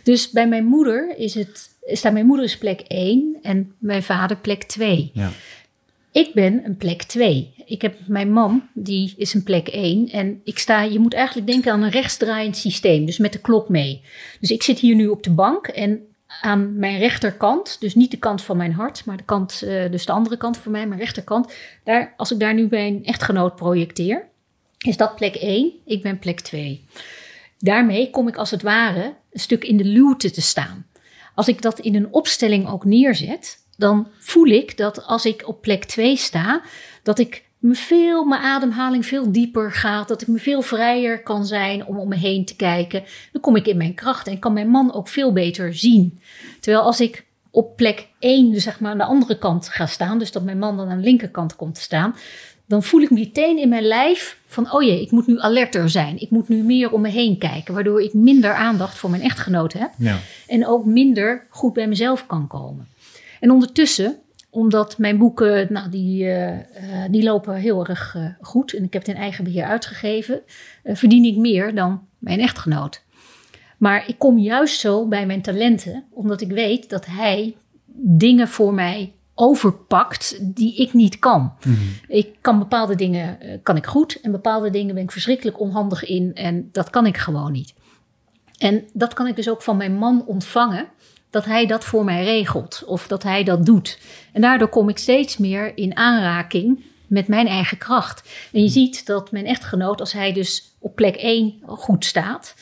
Dus bij mijn moeder is het, staat mijn moeder is plek 1 en mijn vader plek 2. Ja. Ik ben een plek 2. Ik heb mijn man, die is een plek 1. En ik sta, je moet eigenlijk denken aan een rechtsdraaiend systeem, dus met de klok mee. Dus ik zit hier nu op de bank en aan mijn rechterkant, dus niet de kant van mijn hart, maar de kant, uh, dus de andere kant van mij, mijn rechterkant. Daar, als ik daar nu mijn echtgenoot projecteer, is dat plek 1, ik ben plek 2. Daarmee kom ik als het ware een stuk in de luwte te staan. Als ik dat in een opstelling ook neerzet, dan voel ik dat als ik op plek 2 sta, dat ik me veel, mijn ademhaling veel dieper gaat, dat ik me veel vrijer kan zijn om om me heen te kijken. Dan kom ik in mijn kracht en kan mijn man ook veel beter zien. Terwijl als ik op plek 1, dus zeg maar aan de andere kant ga staan, dus dat mijn man dan aan de linkerkant komt te staan, dan voel ik meteen in mijn lijf van, oh jee, ik moet nu alerter zijn. Ik moet nu meer om me heen kijken, waardoor ik minder aandacht voor mijn echtgenoot heb. Ja. En ook minder goed bij mezelf kan komen. En ondertussen, omdat mijn boeken, nou, die, uh, uh, die lopen heel erg uh, goed. En ik heb het in eigen beheer uitgegeven. verdien ik meer dan mijn echtgenoot. Maar ik kom juist zo bij mijn talenten, omdat ik weet dat hij dingen voor mij overpakt die ik niet kan. Mm-hmm. Ik kan bepaalde dingen kan ik goed en bepaalde dingen ben ik verschrikkelijk onhandig in en dat kan ik gewoon niet. En dat kan ik dus ook van mijn man ontvangen, dat hij dat voor mij regelt of dat hij dat doet. En daardoor kom ik steeds meer in aanraking met mijn eigen kracht. En je ziet dat mijn echtgenoot, als hij dus op plek 1 goed staat,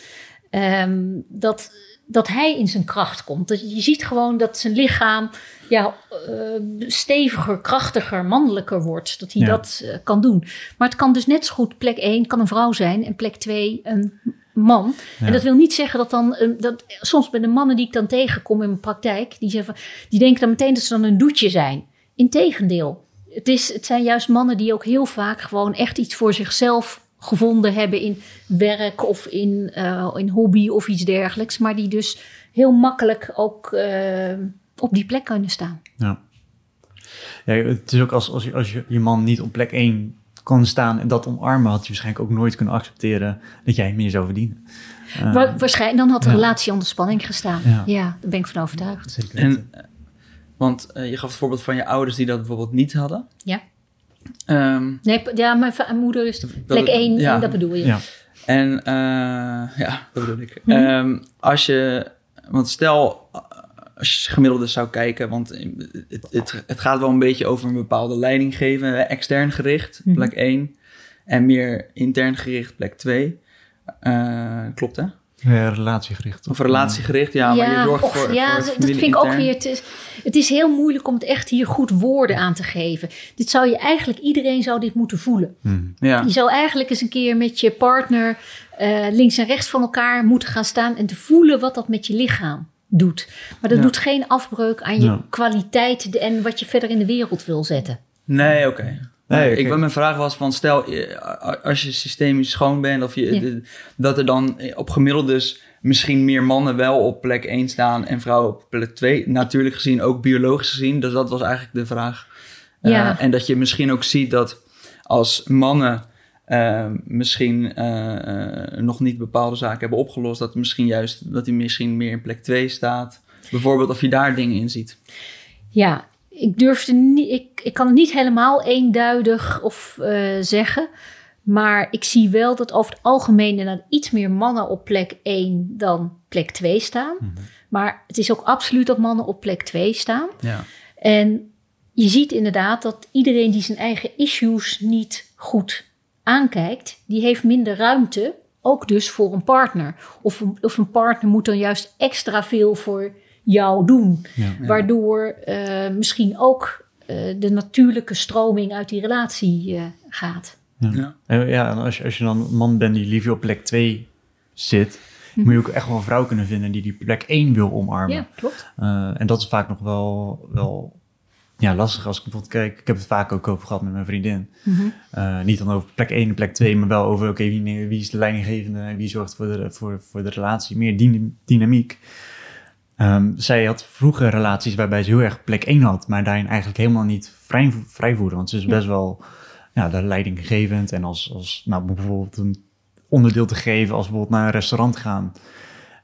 um, dat, dat hij in zijn kracht komt. Dat je ziet gewoon dat zijn lichaam ja, uh, steviger, krachtiger, mannelijker wordt. Dat hij Ja. dat uh, kan doen. Maar het kan dus net zo goed plek 1 kan een vrouw zijn en plek 2 een man. Ja. En dat wil niet zeggen dat dan, uh, dat, soms bij de mannen die ik dan tegenkom in mijn praktijk, die, zeggen, van- die denken dan meteen dat ze dan een doetje zijn. Integendeel, het, is, het zijn juist mannen die ook heel vaak gewoon echt iets voor zichzelf gevonden hebben in werk of in, uh, in hobby of iets dergelijks. Maar die dus heel makkelijk ook uh, op die plek kunnen staan. Ja. ja het is ook als, als, je, als je, je man niet op plek 1 kon staan en dat omarmen, had je waarschijnlijk ook nooit kunnen accepteren dat jij meer zou verdienen. Uh, waarschijnlijk, dan had de ja. relatie onder spanning gestaan. Ja. ja, daar ben ik van overtuigd. Zeker en, want uh, je gaf het voorbeeld van je ouders die dat bijvoorbeeld niet hadden. Ja. Um, nee, ja, mijn moeder is plek 1 ja. en dat bedoel je. Ja. En uh, ja, dat bedoel ik. Mm -hmm. um, als je, want stel, als je gemiddelde zou kijken, want het, het, het, gaat wel een beetje over een bepaalde leiding geven, extern gericht, Mhm. plek 1, en meer intern gericht, plek 2. Uh, klopt hè? Ja, relatiegericht. Of relatiegericht, ja, maar je zorgt voor, ja, voor dat familie vind ik ook weer. Het is, het is heel moeilijk om het echt hier goed woorden aan te geven. Dit zou je eigenlijk, iedereen zou dit moeten voelen. Hmm. Ja, Je zou eigenlijk eens een keer met je partner eh, links en rechts van elkaar moeten gaan staan en te voelen wat dat met je lichaam doet. Maar dat Ja. doet geen afbreuk aan je Ja. kwaliteit en wat je verder in de wereld wil zetten. nee, oké. Nee, ik, mijn vraag was van stel, je- als je systemisch schoon bent, of je, Ja. dat er dan op gemiddeld dus misschien meer mannen wel op plek 1 staan en vrouwen op plek 2. Natuurlijk gezien, ook biologisch gezien. Dus dat was eigenlijk de vraag. Eh, en dat je misschien ook ziet dat als mannen eh, misschien eh, eh, nog niet bepaalde zaken hebben opgelost, dat misschien juist dat hij misschien meer in plek 2 staat. Bijvoorbeeld of je daar dingen in ziet. Ja, ik durfde niet, ik, ik kan het niet helemaal eenduidig of eh, zeggen. Maar ik zie wel dat over het algemeen er dan iets meer mannen op plek 1 dan plek 2 staan. Maar het is ook absoluut dat mannen op plek 2 staan. Ja. En je ziet inderdaad dat iedereen die zijn eigen issues niet goed aankijkt, die heeft minder ruimte, ook dus voor een partner. Of, een- of een partner moet dan juist extra veel voor jou doen. Ja. Waardoor eh, misschien ook eh, de natuurlijke stroming uit die relatie eh, gaat. Ja. En ja, en als je, als je dan een man bent die liever op plek 2 zit, Mhm. moet je ook echt wel een vrouw kunnen vinden die die plek 1 wil omarmen. Ja, klopt. Eh, en dat is vaak nog wel, wel ja, lastig als ik bijvoorbeeld kijk. Ik heb het vaak ook over gehad met mijn vriendin. Mhm. Eh, niet dan over plek 1 en plek 2, maar wel over oké, wie, wie is de leidinggevende, wie zorgt voor de, voor, voor de relatie, meer dyna- dynamiek. Ehm, zij had vroeger relaties waarbij ze heel erg plek 1 had, maar daarin eigenlijk helemaal niet vrij, vrij. Want ze is Ja. best wel ja, de leidinggevend en als, als nou, bijvoorbeeld een onderdeel te geven als bijvoorbeeld naar een restaurant gaan.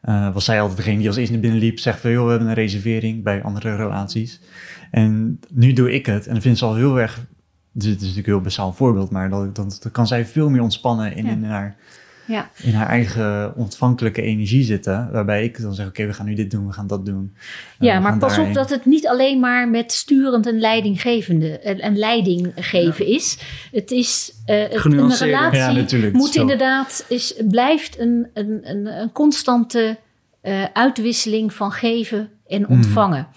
Eh, was zij altijd degene die als eerste naar binnen liep, zegt van joh, we hebben een reservering bij andere relaties. En nu doe ik het en dan vindt ze al heel erg dus het is natuurlijk een heel basaal voorbeeld, maar dan, dan, dan kan zij veel meer ontspannen in, Ja. in, haar, Ja. in haar eigen ontvankelijke energie zitten. Waarbij ik dan zeg, oké, we gaan nu dit doen, we gaan dat doen. Eh, Ja, maar pas op dat het niet alleen maar met sturend en leidinggevende en, en leiding geven is. Het is eh, het, een relatie Ja, natuurlijk, moet zo. inderdaad is blijft een, een, een, een constante eh, uitwisseling van geven en Mhm. ontvangen.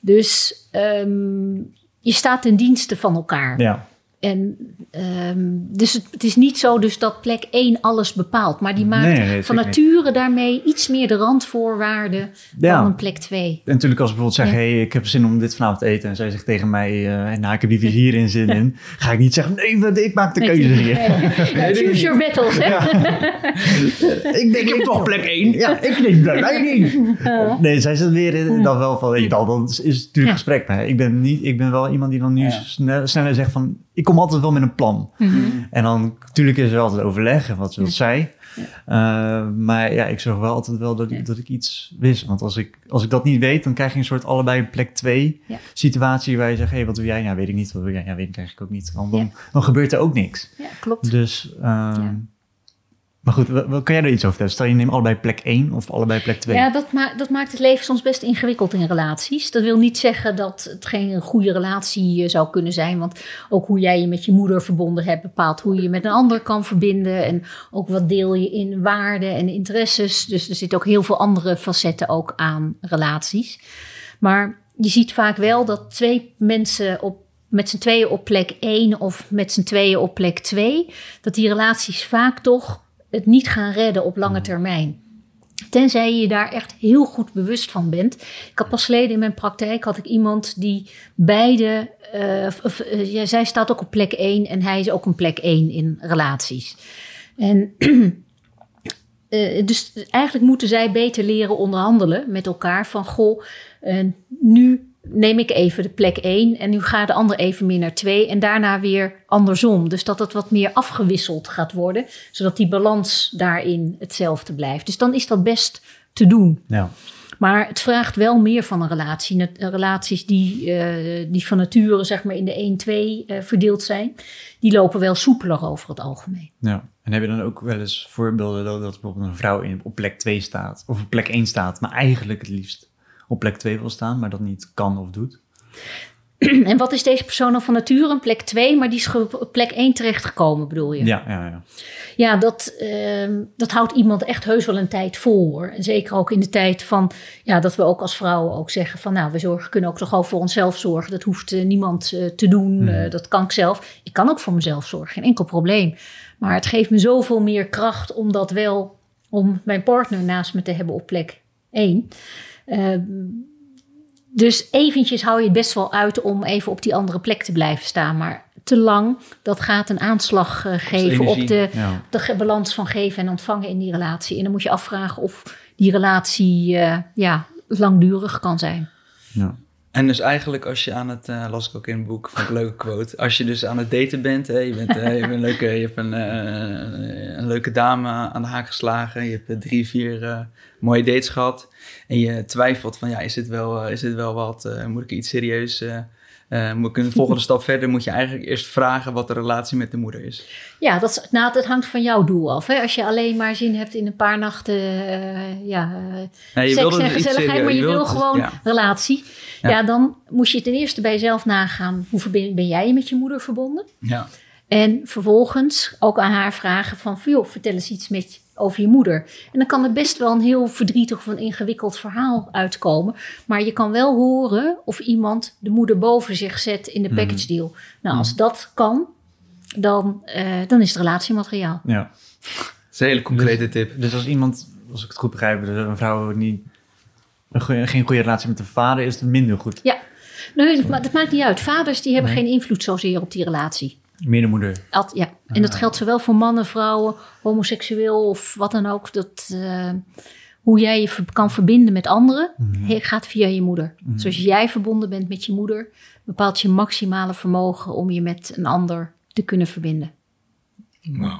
Dus ehm, je staat ten dienste van elkaar. Ja, En, ehm, dus het, het is niet zo dus dat plek 1 alles bepaalt. Maar die maakt Nee, nee, nee, van niet. nature daarmee iets meer de randvoorwaarden Ja. dan een plek 2. en natuurlijk als ik bijvoorbeeld zeg, Ja. hey, ik heb zin om dit vanavond te eten. En zij zegt tegen mij, eh nou, ik heb liever hierin zin in. Ga ik niet zeggen, nee, ik maak de keuze hier. Ja, choose your battles, hè? ik denk, ik toch plek 1. Ja, ik neem de leiding. Nee, zij zit weer in, dan wel van, ik, dan, dan is het natuurlijk Ja. gesprek. Maar ik ben, niet, ik ben wel iemand die dan nu Ja. snel, sneller zegt van, ik kom altijd wel met een plan. Mhm. En dan, natuurlijk is er altijd overleg en wat wil zij. Eh, maar ja, ik zorg wel altijd wel dat ik, dat ik iets wist. Want als ik, als ik dat niet weet, dan krijg je een soort allebei plek 2 Ja. situatie waar je zegt, hé, wat doe jij? Ja, weet ik niet. Wat doe jij? Ja, weet ik eigenlijk ook niet. Dan, dan, dan gebeurt er ook niks. Ja, klopt. Dus, ehm, maar goed, kan jij er iets over vertellen? Stel je neemt allebei plek 1 of allebei plek 2? Ja, dat, dat maakt het leven soms best ingewikkeld in relaties. Dat wil niet zeggen dat het geen goede relatie eh, zou kunnen zijn. Want ook hoe jij je met je moeder verbonden hebt, bepaalt hoe je je met een ander kan verbinden. En ook wat deel je in waarden en interesses. Dus er zitten ook heel veel andere facetten ook aan relaties. Maar je ziet vaak wel dat twee mensen op, met z'n tweeën op plek 1 of met z'n tweeën op plek 2, dat die relaties vaak toch het niet gaan redden op lange termijn. Tenzij je daar echt heel goed bewust van bent. Ik had pas geleden in mijn praktijk had ik iemand die beide. Uh, of, uh, ja, zij staat ook op plek 1 en hij is ook op plek 1 in relaties. En uh, dus eigenlijk moeten zij beter leren onderhandelen met elkaar. Van goh, nu neem ik even de plek 1 en nu gaat de ander even meer naar 2 en daarna weer andersom. Dus dat het wat meer afgewisseld gaat worden, zodat die balans daarin hetzelfde blijft. Dus dan is dat best te doen. Ja. Maar het vraagt wel meer van een relatie. Relaties die, uh, die van nature zeg maar in de 1-2 uh, verdeeld zijn, die lopen wel soepeler over het algemeen. Ja. En heb je dan ook wel eens voorbeelden dat, dat bijvoorbeeld een vrouw in, op plek 2 staat, of op plek 1 staat, maar eigenlijk het liefst op plek 2 wil staan, maar dat niet kan of doet? En wat is deze persoon dan van nature? Een plek 2, maar die is op plek 1 terechtgekomen, bedoel je? Ja, ja, ja. Ja, dat, uh, dat houdt iemand echt heus wel een tijd vol hoor. En zeker ook in de tijd van, ja, dat we ook als vrouwen ook zeggen van, nou, we zorgen, kunnen ook toch al voor onszelf zorgen. Dat hoeft uh, niemand uh, te doen, mm. dat kan ik zelf. Ik kan ook voor mezelf zorgen, geen enkel probleem. Maar het geeft me zoveel meer kracht om dat wel, om mijn partner naast me te hebben op plek 1. Uh, dus eventjes hou je het best wel uit om even op die andere plek te blijven staan. Maar te lang, dat gaat een aanslag uh, geven op de, ja. de balans van geven en ontvangen in die relatie. En dan moet je afvragen of die relatie uh, ja, langdurig kan zijn. Ja. En dus eigenlijk als je aan het, uh, las ik ook in het boek van een leuke quote, als je dus aan het daten bent, hè, je, bent, uh, je, een leuke, je hebt een, uh, een leuke dame aan de haak geslagen, je hebt drie, vier mooie dates gehad. En je twijfelt van ja, is dit wel, is dit wel wat, moet ik iets serieus uh, ik een volgende stap verder, moet je eigenlijk eerst vragen wat de relatie met de moeder is. Ja, dat, is, nou, dat hangt van jouw doel af. Hè? Als je alleen maar zin hebt in een paar nachten uh, ja, nee, je seks en gezelligheid, maar je, wil gewoon ja. relatie. Ja. ja. dan moet je ten eerste bij jezelf nagaan, hoe ben jij met je moeder verbonden? Ja. En vervolgens ook aan haar vragen van, joh, vertel eens iets met over je moeder. En dan kan er best wel een heel verdrietig of een ingewikkeld verhaal uitkomen. Maar je kan wel horen of iemand de moeder boven zich zet in de mhm. package deal. Nou, als mhm. dat kan, dan, uh, dan is het relatiemateriaal. Ja. Dat is een hele concrete dus, tip. Dus als iemand, als ik het goed begrijp, een vrouw niet, een goeie, geen goede relatie met de vader is, het minder goed. Ja. Nee, dat maakt niet uit. Vaders die hebben nee. geen invloed zozeer op die relatie. Meer de moeder. Alt, ja, en dat geldt zowel voor mannen, vrouwen, homoseksueel of wat dan ook. Dat, uh, hoe jij je kan verbinden met anderen, mm-hmm. gaat via je moeder. Zoals jij verbonden bent met je moeder, bepaalt je maximale vermogen om je met een ander te kunnen verbinden. Wow.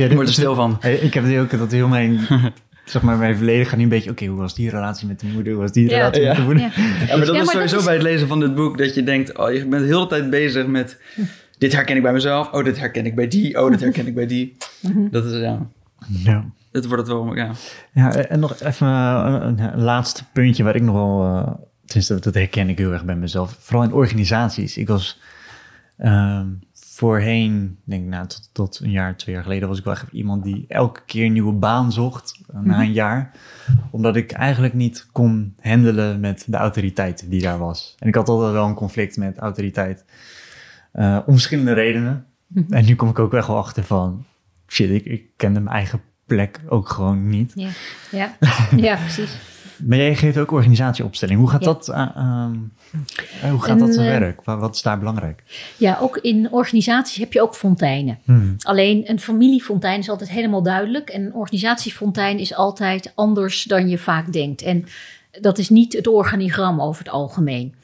ik word er stil van. Ik heb ook dat heel mijn zeg maar, mijn verleden gaat nu een beetje, oké, okay, hoe was die relatie met de moeder? Hoe was die relatie ja. met de moeder? Ja, ja maar dat is sowieso dat is... bij het lezen van dit boek, dat je denkt, oh, je bent de hele tijd bezig met, dit herken ik bij mezelf, oh, dit herken ik bij die, oh, dit herken ik bij die. dat is, ja. Ja. Dat wordt het wel, ja. Ja, en nog even een, een laatste puntje waar ik nog wel, uh, tenminste, dat herken ik heel erg bij mezelf. Vooral in organisaties. Ik was... Um, voorheen, denk ik, nou, tot, tot een jaar, twee jaar geleden, was ik wel echt iemand die elke keer een nieuwe baan zocht uh, na een jaar. Omdat ik eigenlijk niet kon handelen met de autoriteit die daar was. En ik had altijd wel een conflict met autoriteit. Uh, om verschillende redenen. En nu kom ik ook echt wel achter van, shit, ik, ik kende mijn eigen plek ook gewoon niet. Ja, ja. ja precies. Maar jij geeft ook organisatieopstelling. Hoe gaat ja. dat, uh, hoe gaat en, dat te werk? Wat is daar belangrijk? Ja, ook in organisaties heb je ook fonteinen. Hmm. Alleen een familiefontein is altijd helemaal duidelijk. En een organisatiefontein is altijd anders dan je vaak denkt. En dat is niet het organigram over het algemeen.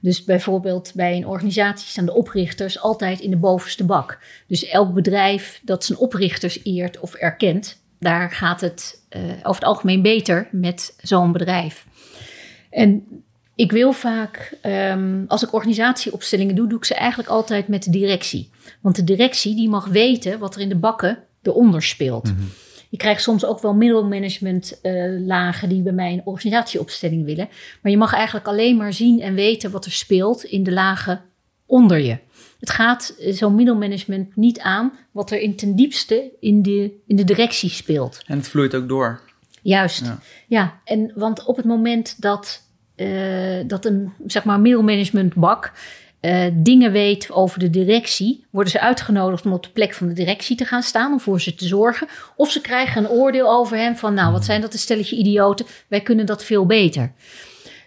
Dus bijvoorbeeld bij een organisatie staan de oprichters altijd in de bovenste bak. Dus elk bedrijf dat zijn oprichters eert of erkent, daar gaat het over het algemeen beter met zo'n bedrijf. En ik wil vaak, um, als ik organisatieopstellingen doe, doe ik ze eigenlijk altijd met de directie. Want de directie die mag weten wat er in de bakken eronder speelt. Mm -hmm. Je krijgt soms ook wel middelmanagement uh, lagen die bij mij een organisatieopstelling willen. Maar je mag eigenlijk alleen maar zien en weten wat er speelt in de lagen onder je. Het gaat eh, zo'n middelmanagement niet aan wat er in ten diepste in de, in de directie speelt. En het vloeit ook door. Juist, ja. ja en want op het moment dat, uh, dat een zeg maar middelmanagementbak eh, dingen weet over de directie, worden ze uitgenodigd om op de plek van de directie te gaan staan, om voor ze te zorgen. Of ze krijgen een oordeel over hem van, nou, wat zijn dat een stelletje idioten, wij kunnen dat veel beter.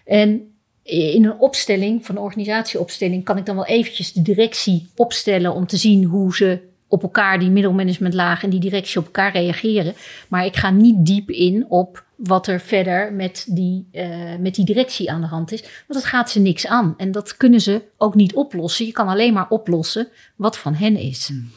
En in een opstelling, van een organisatieopstelling, kan ik dan wel eventjes de directie opstellen om te zien hoe ze op elkaar, die middelmanagementlaag en die directie op elkaar reageren. Maar ik ga niet diep in op wat er verder met die, uh, met die directie aan de hand is. Want dat gaat ze niks aan. En dat kunnen ze ook niet oplossen. Je kan alleen maar oplossen wat van hen is. Hmm.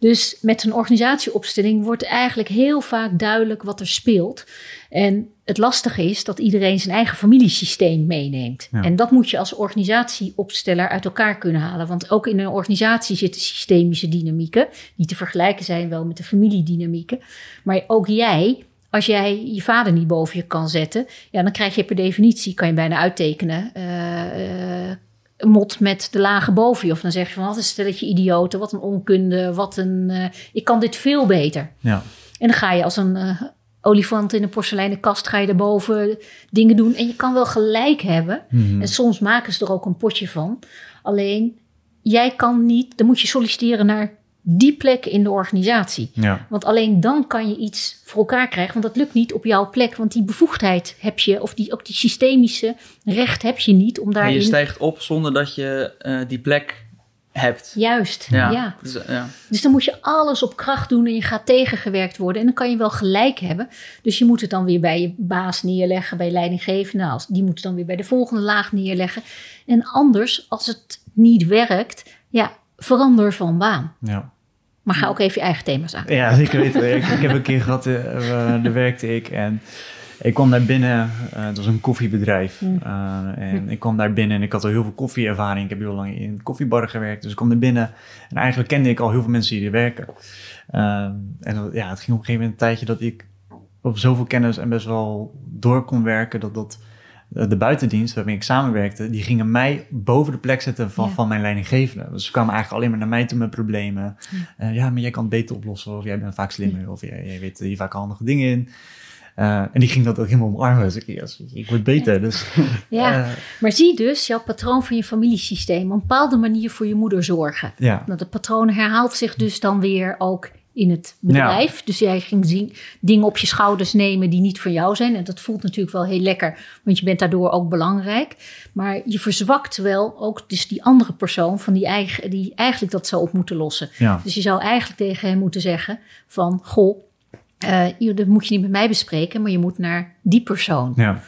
Dus met een organisatieopstelling wordt eigenlijk heel vaak duidelijk wat er speelt. En het lastige is dat iedereen zijn eigen familiesysteem meeneemt. En dat moet je als organisatieopsteller uit elkaar kunnen halen. Want ook in een organisatie zitten systemische dynamieken, die te vergelijken zijn wel met de familiedynamieken. Maar ook jij als jij je vader niet boven je kan zetten, ja, dan krijg je per definitie, kan je bijna uittekenen, uh, mot met de lage boven je. Of dan zeg je van, wat een stelletje idioten, wat een onkunde, wat een, uh, ik kan dit veel beter. Ja. En dan ga je als een uh, olifant in een porseleinen kast, ga je daarboven dingen doen. En je kan wel gelijk hebben. Mhm. En soms maken ze er ook een potje van. Alleen, jij kan niet, dan moet je solliciteren naar die plek in de organisatie. Ja. Want alleen dan kan je iets voor elkaar krijgen. Want dat lukt niet op jouw plek. Want die bevoegdheid heb je, of die, ook die systemische recht heb je niet om daarin... En je stijgt op zonder dat je uh, die plek hebt. Juist, ja. Ja. Dus, uh, ja. Dus dan moet je alles op kracht doen en je gaat tegengewerkt worden. En dan kan je wel gelijk hebben. Dus je moet het dan weer bij je baas neerleggen, bij leidinggevende. Als, die moet het dan weer bij de volgende laag neerleggen. En anders, als het niet werkt, ja, verander van baan. Ja. Maar ga ook even je eigen thema's aan. Ja, ik weet. Ik, ik heb een keer gehad, uh, daar werkte ik en ik kwam daar binnen. Uh, het was een koffiebedrijf. Uh, en ik kwam daar binnen en ik had al heel veel koffieervaring. Ik heb heel lang in koffiebarren gewerkt. Dus ik kwam er binnen en eigenlijk kende ik al heel veel mensen die er werken. en ja, het ging op een gegeven moment een tijdje dat ik op zoveel kennis en best wel door kon werken dat dat de buitendienst waarmee ik samenwerkte, die gingen mij boven de plek zetten van, Ja. van mijn leidinggevende. Dus ze kwamen eigenlijk alleen maar naar mij toe met problemen. Ja. Eh, ja, maar jij kan het beter oplossen, of jij bent vaak slimmer, of jij, jij weet hier vaak handige dingen in. Eh, en die ging dat ook helemaal omarmen. Dus ik, ja, ik word beter. Dus, Ja, eh, maar zie dus jouw patroon van je familiesysteem op een bepaalde manier voor je moeder zorgen. ja. Dat patroon herhaalt zich dus dan weer ook in het bedrijf. Dus jij ging zien, dingen op je schouders nemen die niet voor jou zijn. En dat voelt natuurlijk wel heel lekker, want je bent daardoor ook belangrijk. Maar je verzwakt wel ook dus die andere persoon van die, eigen, die eigenlijk dat zou op moeten lossen. ja. Dus je zou eigenlijk tegen hem moeten zeggen van, goh, je- dat moet je niet met mij bespreken, maar je moet naar die persoon. ja.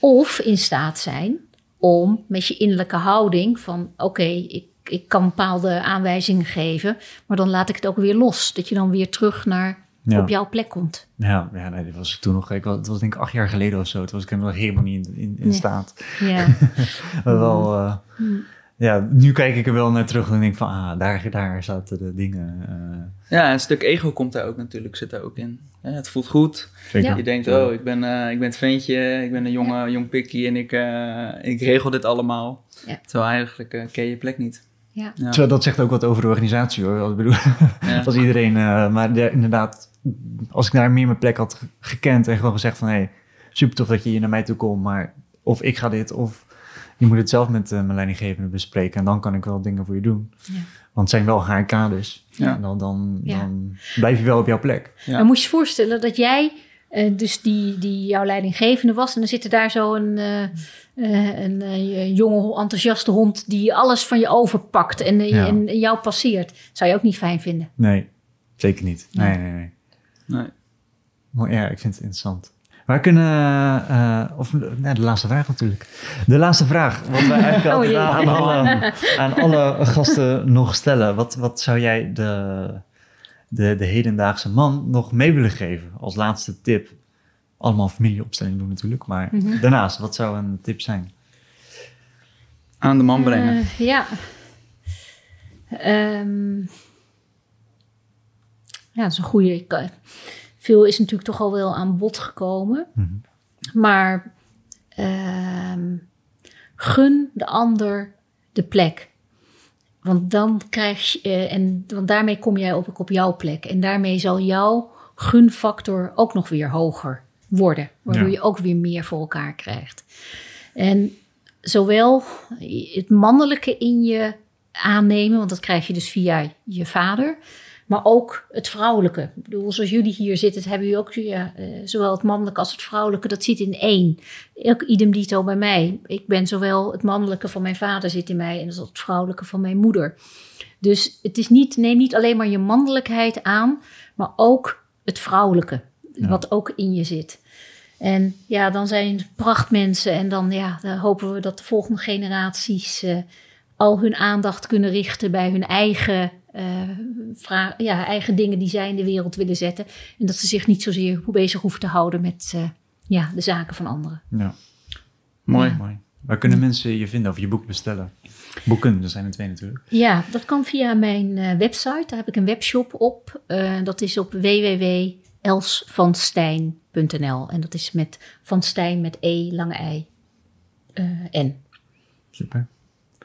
Of in staat zijn om met je innerlijke houding van oké, ik, ik kan bepaalde aanwijzingen geven, maar dan laat ik het ook weer los. Dat je dan weer terug naar Ja. op jouw plek komt. Ja, ja nee, dat was ik toen nog. Ik was, het was denk ik acht jaar geleden of zo. Toen was ik nog helemaal niet in, in, in Nee. staat. Ja, Maar wel, eh, Hmm. ja, nu kijk ik er wel naar terug en denk van, ah, daar, daar zaten de dingen. eh, Ja, een stuk ego komt daar ook natuurlijk, zit daar ook in. Ja, het voelt goed. zeker. Ja. Je denkt, oh, ik ben, eh, ik ben het ventje, ik ben een jonge, jong pikkie en ik, eh, ik regel dit allemaal. Ja. Terwijl eigenlijk eh, ken je plek niet. Ja. Ja. Terwijl dat zegt ook wat over de organisatie hoor. Ik bedoel, Ja. als iedereen, eh, maar de- inderdaad, als ik daar meer mijn plek had ge- gekend en gewoon gezegd van, hé, hey, super tof dat je hier naar mij toe komt, maar of ik ga dit of je moet het zelf met eh, mijn leidinggevende bespreken en dan kan ik wel dingen voor je doen. Ja. Want het zijn wel haar kaders. Ja. En dan, dan, Ja. dan blijf je wel op jouw plek. Ja. Dan moet je je voorstellen dat jij eh, dus die, die jouw leidinggevende was en dan zit er daar zo een, eh, een eh, jonge enthousiaste hond die alles van je overpakt en, eh, Ja. en jou passeert. Zou je ook niet fijn vinden. Nee, zeker niet. Nee, Nee. nee, nee. Ja, ik vind het interessant. Waar kunnen, eh, of nee, de laatste vraag natuurlijk. De laatste vraag, wat wij eigenlijk Oh, aan, alle, aan alle gasten nog stellen. Wat, wat zou jij de, de, de hedendaagse man nog mee willen geven als laatste tip? Allemaal familieopstelling doen natuurlijk, maar Mhm. daarnaast, wat zou een tip zijn? Aan de man brengen. Eh, ja. Ehm, ja, dat is een goede. Ik, eh, Veel is natuurlijk toch al wel aan bod gekomen. Mhm. Maar ehm, gun de ander de plek. Want dan krijg je, eh, en want daarmee kom jij op, op jouw plek. En daarmee zal jouw gunfactor ook nog weer hoger worden. Waardoor Ja. je ook weer meer voor elkaar krijgt. En zowel het mannelijke in je aannemen, want dat krijg je dus via je vader, maar ook het vrouwelijke. Ik bedoel, zoals jullie hier zitten, hebben jullie ook ja, uh, zowel het mannelijke als het vrouwelijke, dat zit in één. Ook idem dito bij mij. Ik ben zowel het mannelijke van mijn vader zit in mij en het vrouwelijke van mijn moeder. Dus het is niet, neem niet alleen maar je mannelijkheid aan, maar ook het vrouwelijke, ja. wat ook in je zit. En ja, dan zijn prachtmensen en dan, ja, dan hopen we dat de volgende generaties uh, al hun aandacht kunnen richten bij hun eigen, uh, ja, eigen dingen die zij in de wereld willen zetten. En dat ze zich niet zozeer bezig hoeven te houden met uh, ja, de zaken van anderen. Ja, mooi. Ja. mooi. Waar kunnen mensen je vinden of je boek bestellen? Boeken, er zijn er twee natuurlijk. Ja, dat kan via mijn uh, website. Daar heb ik een webshop op. dat is op www.elsvanstein.nl. En dat is met Van Stijn met E, lange I, N. Super.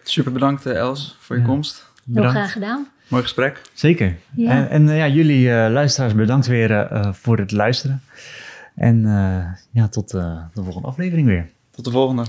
Super bedankt Els voor je ja. komst. Heel graag gedaan. Mooi gesprek. Zeker. Ja. En, en ja, jullie uh, luisteraars bedankt weer uh, voor het luisteren. En uh, ja, tot de volgende aflevering weer. Tot de volgende.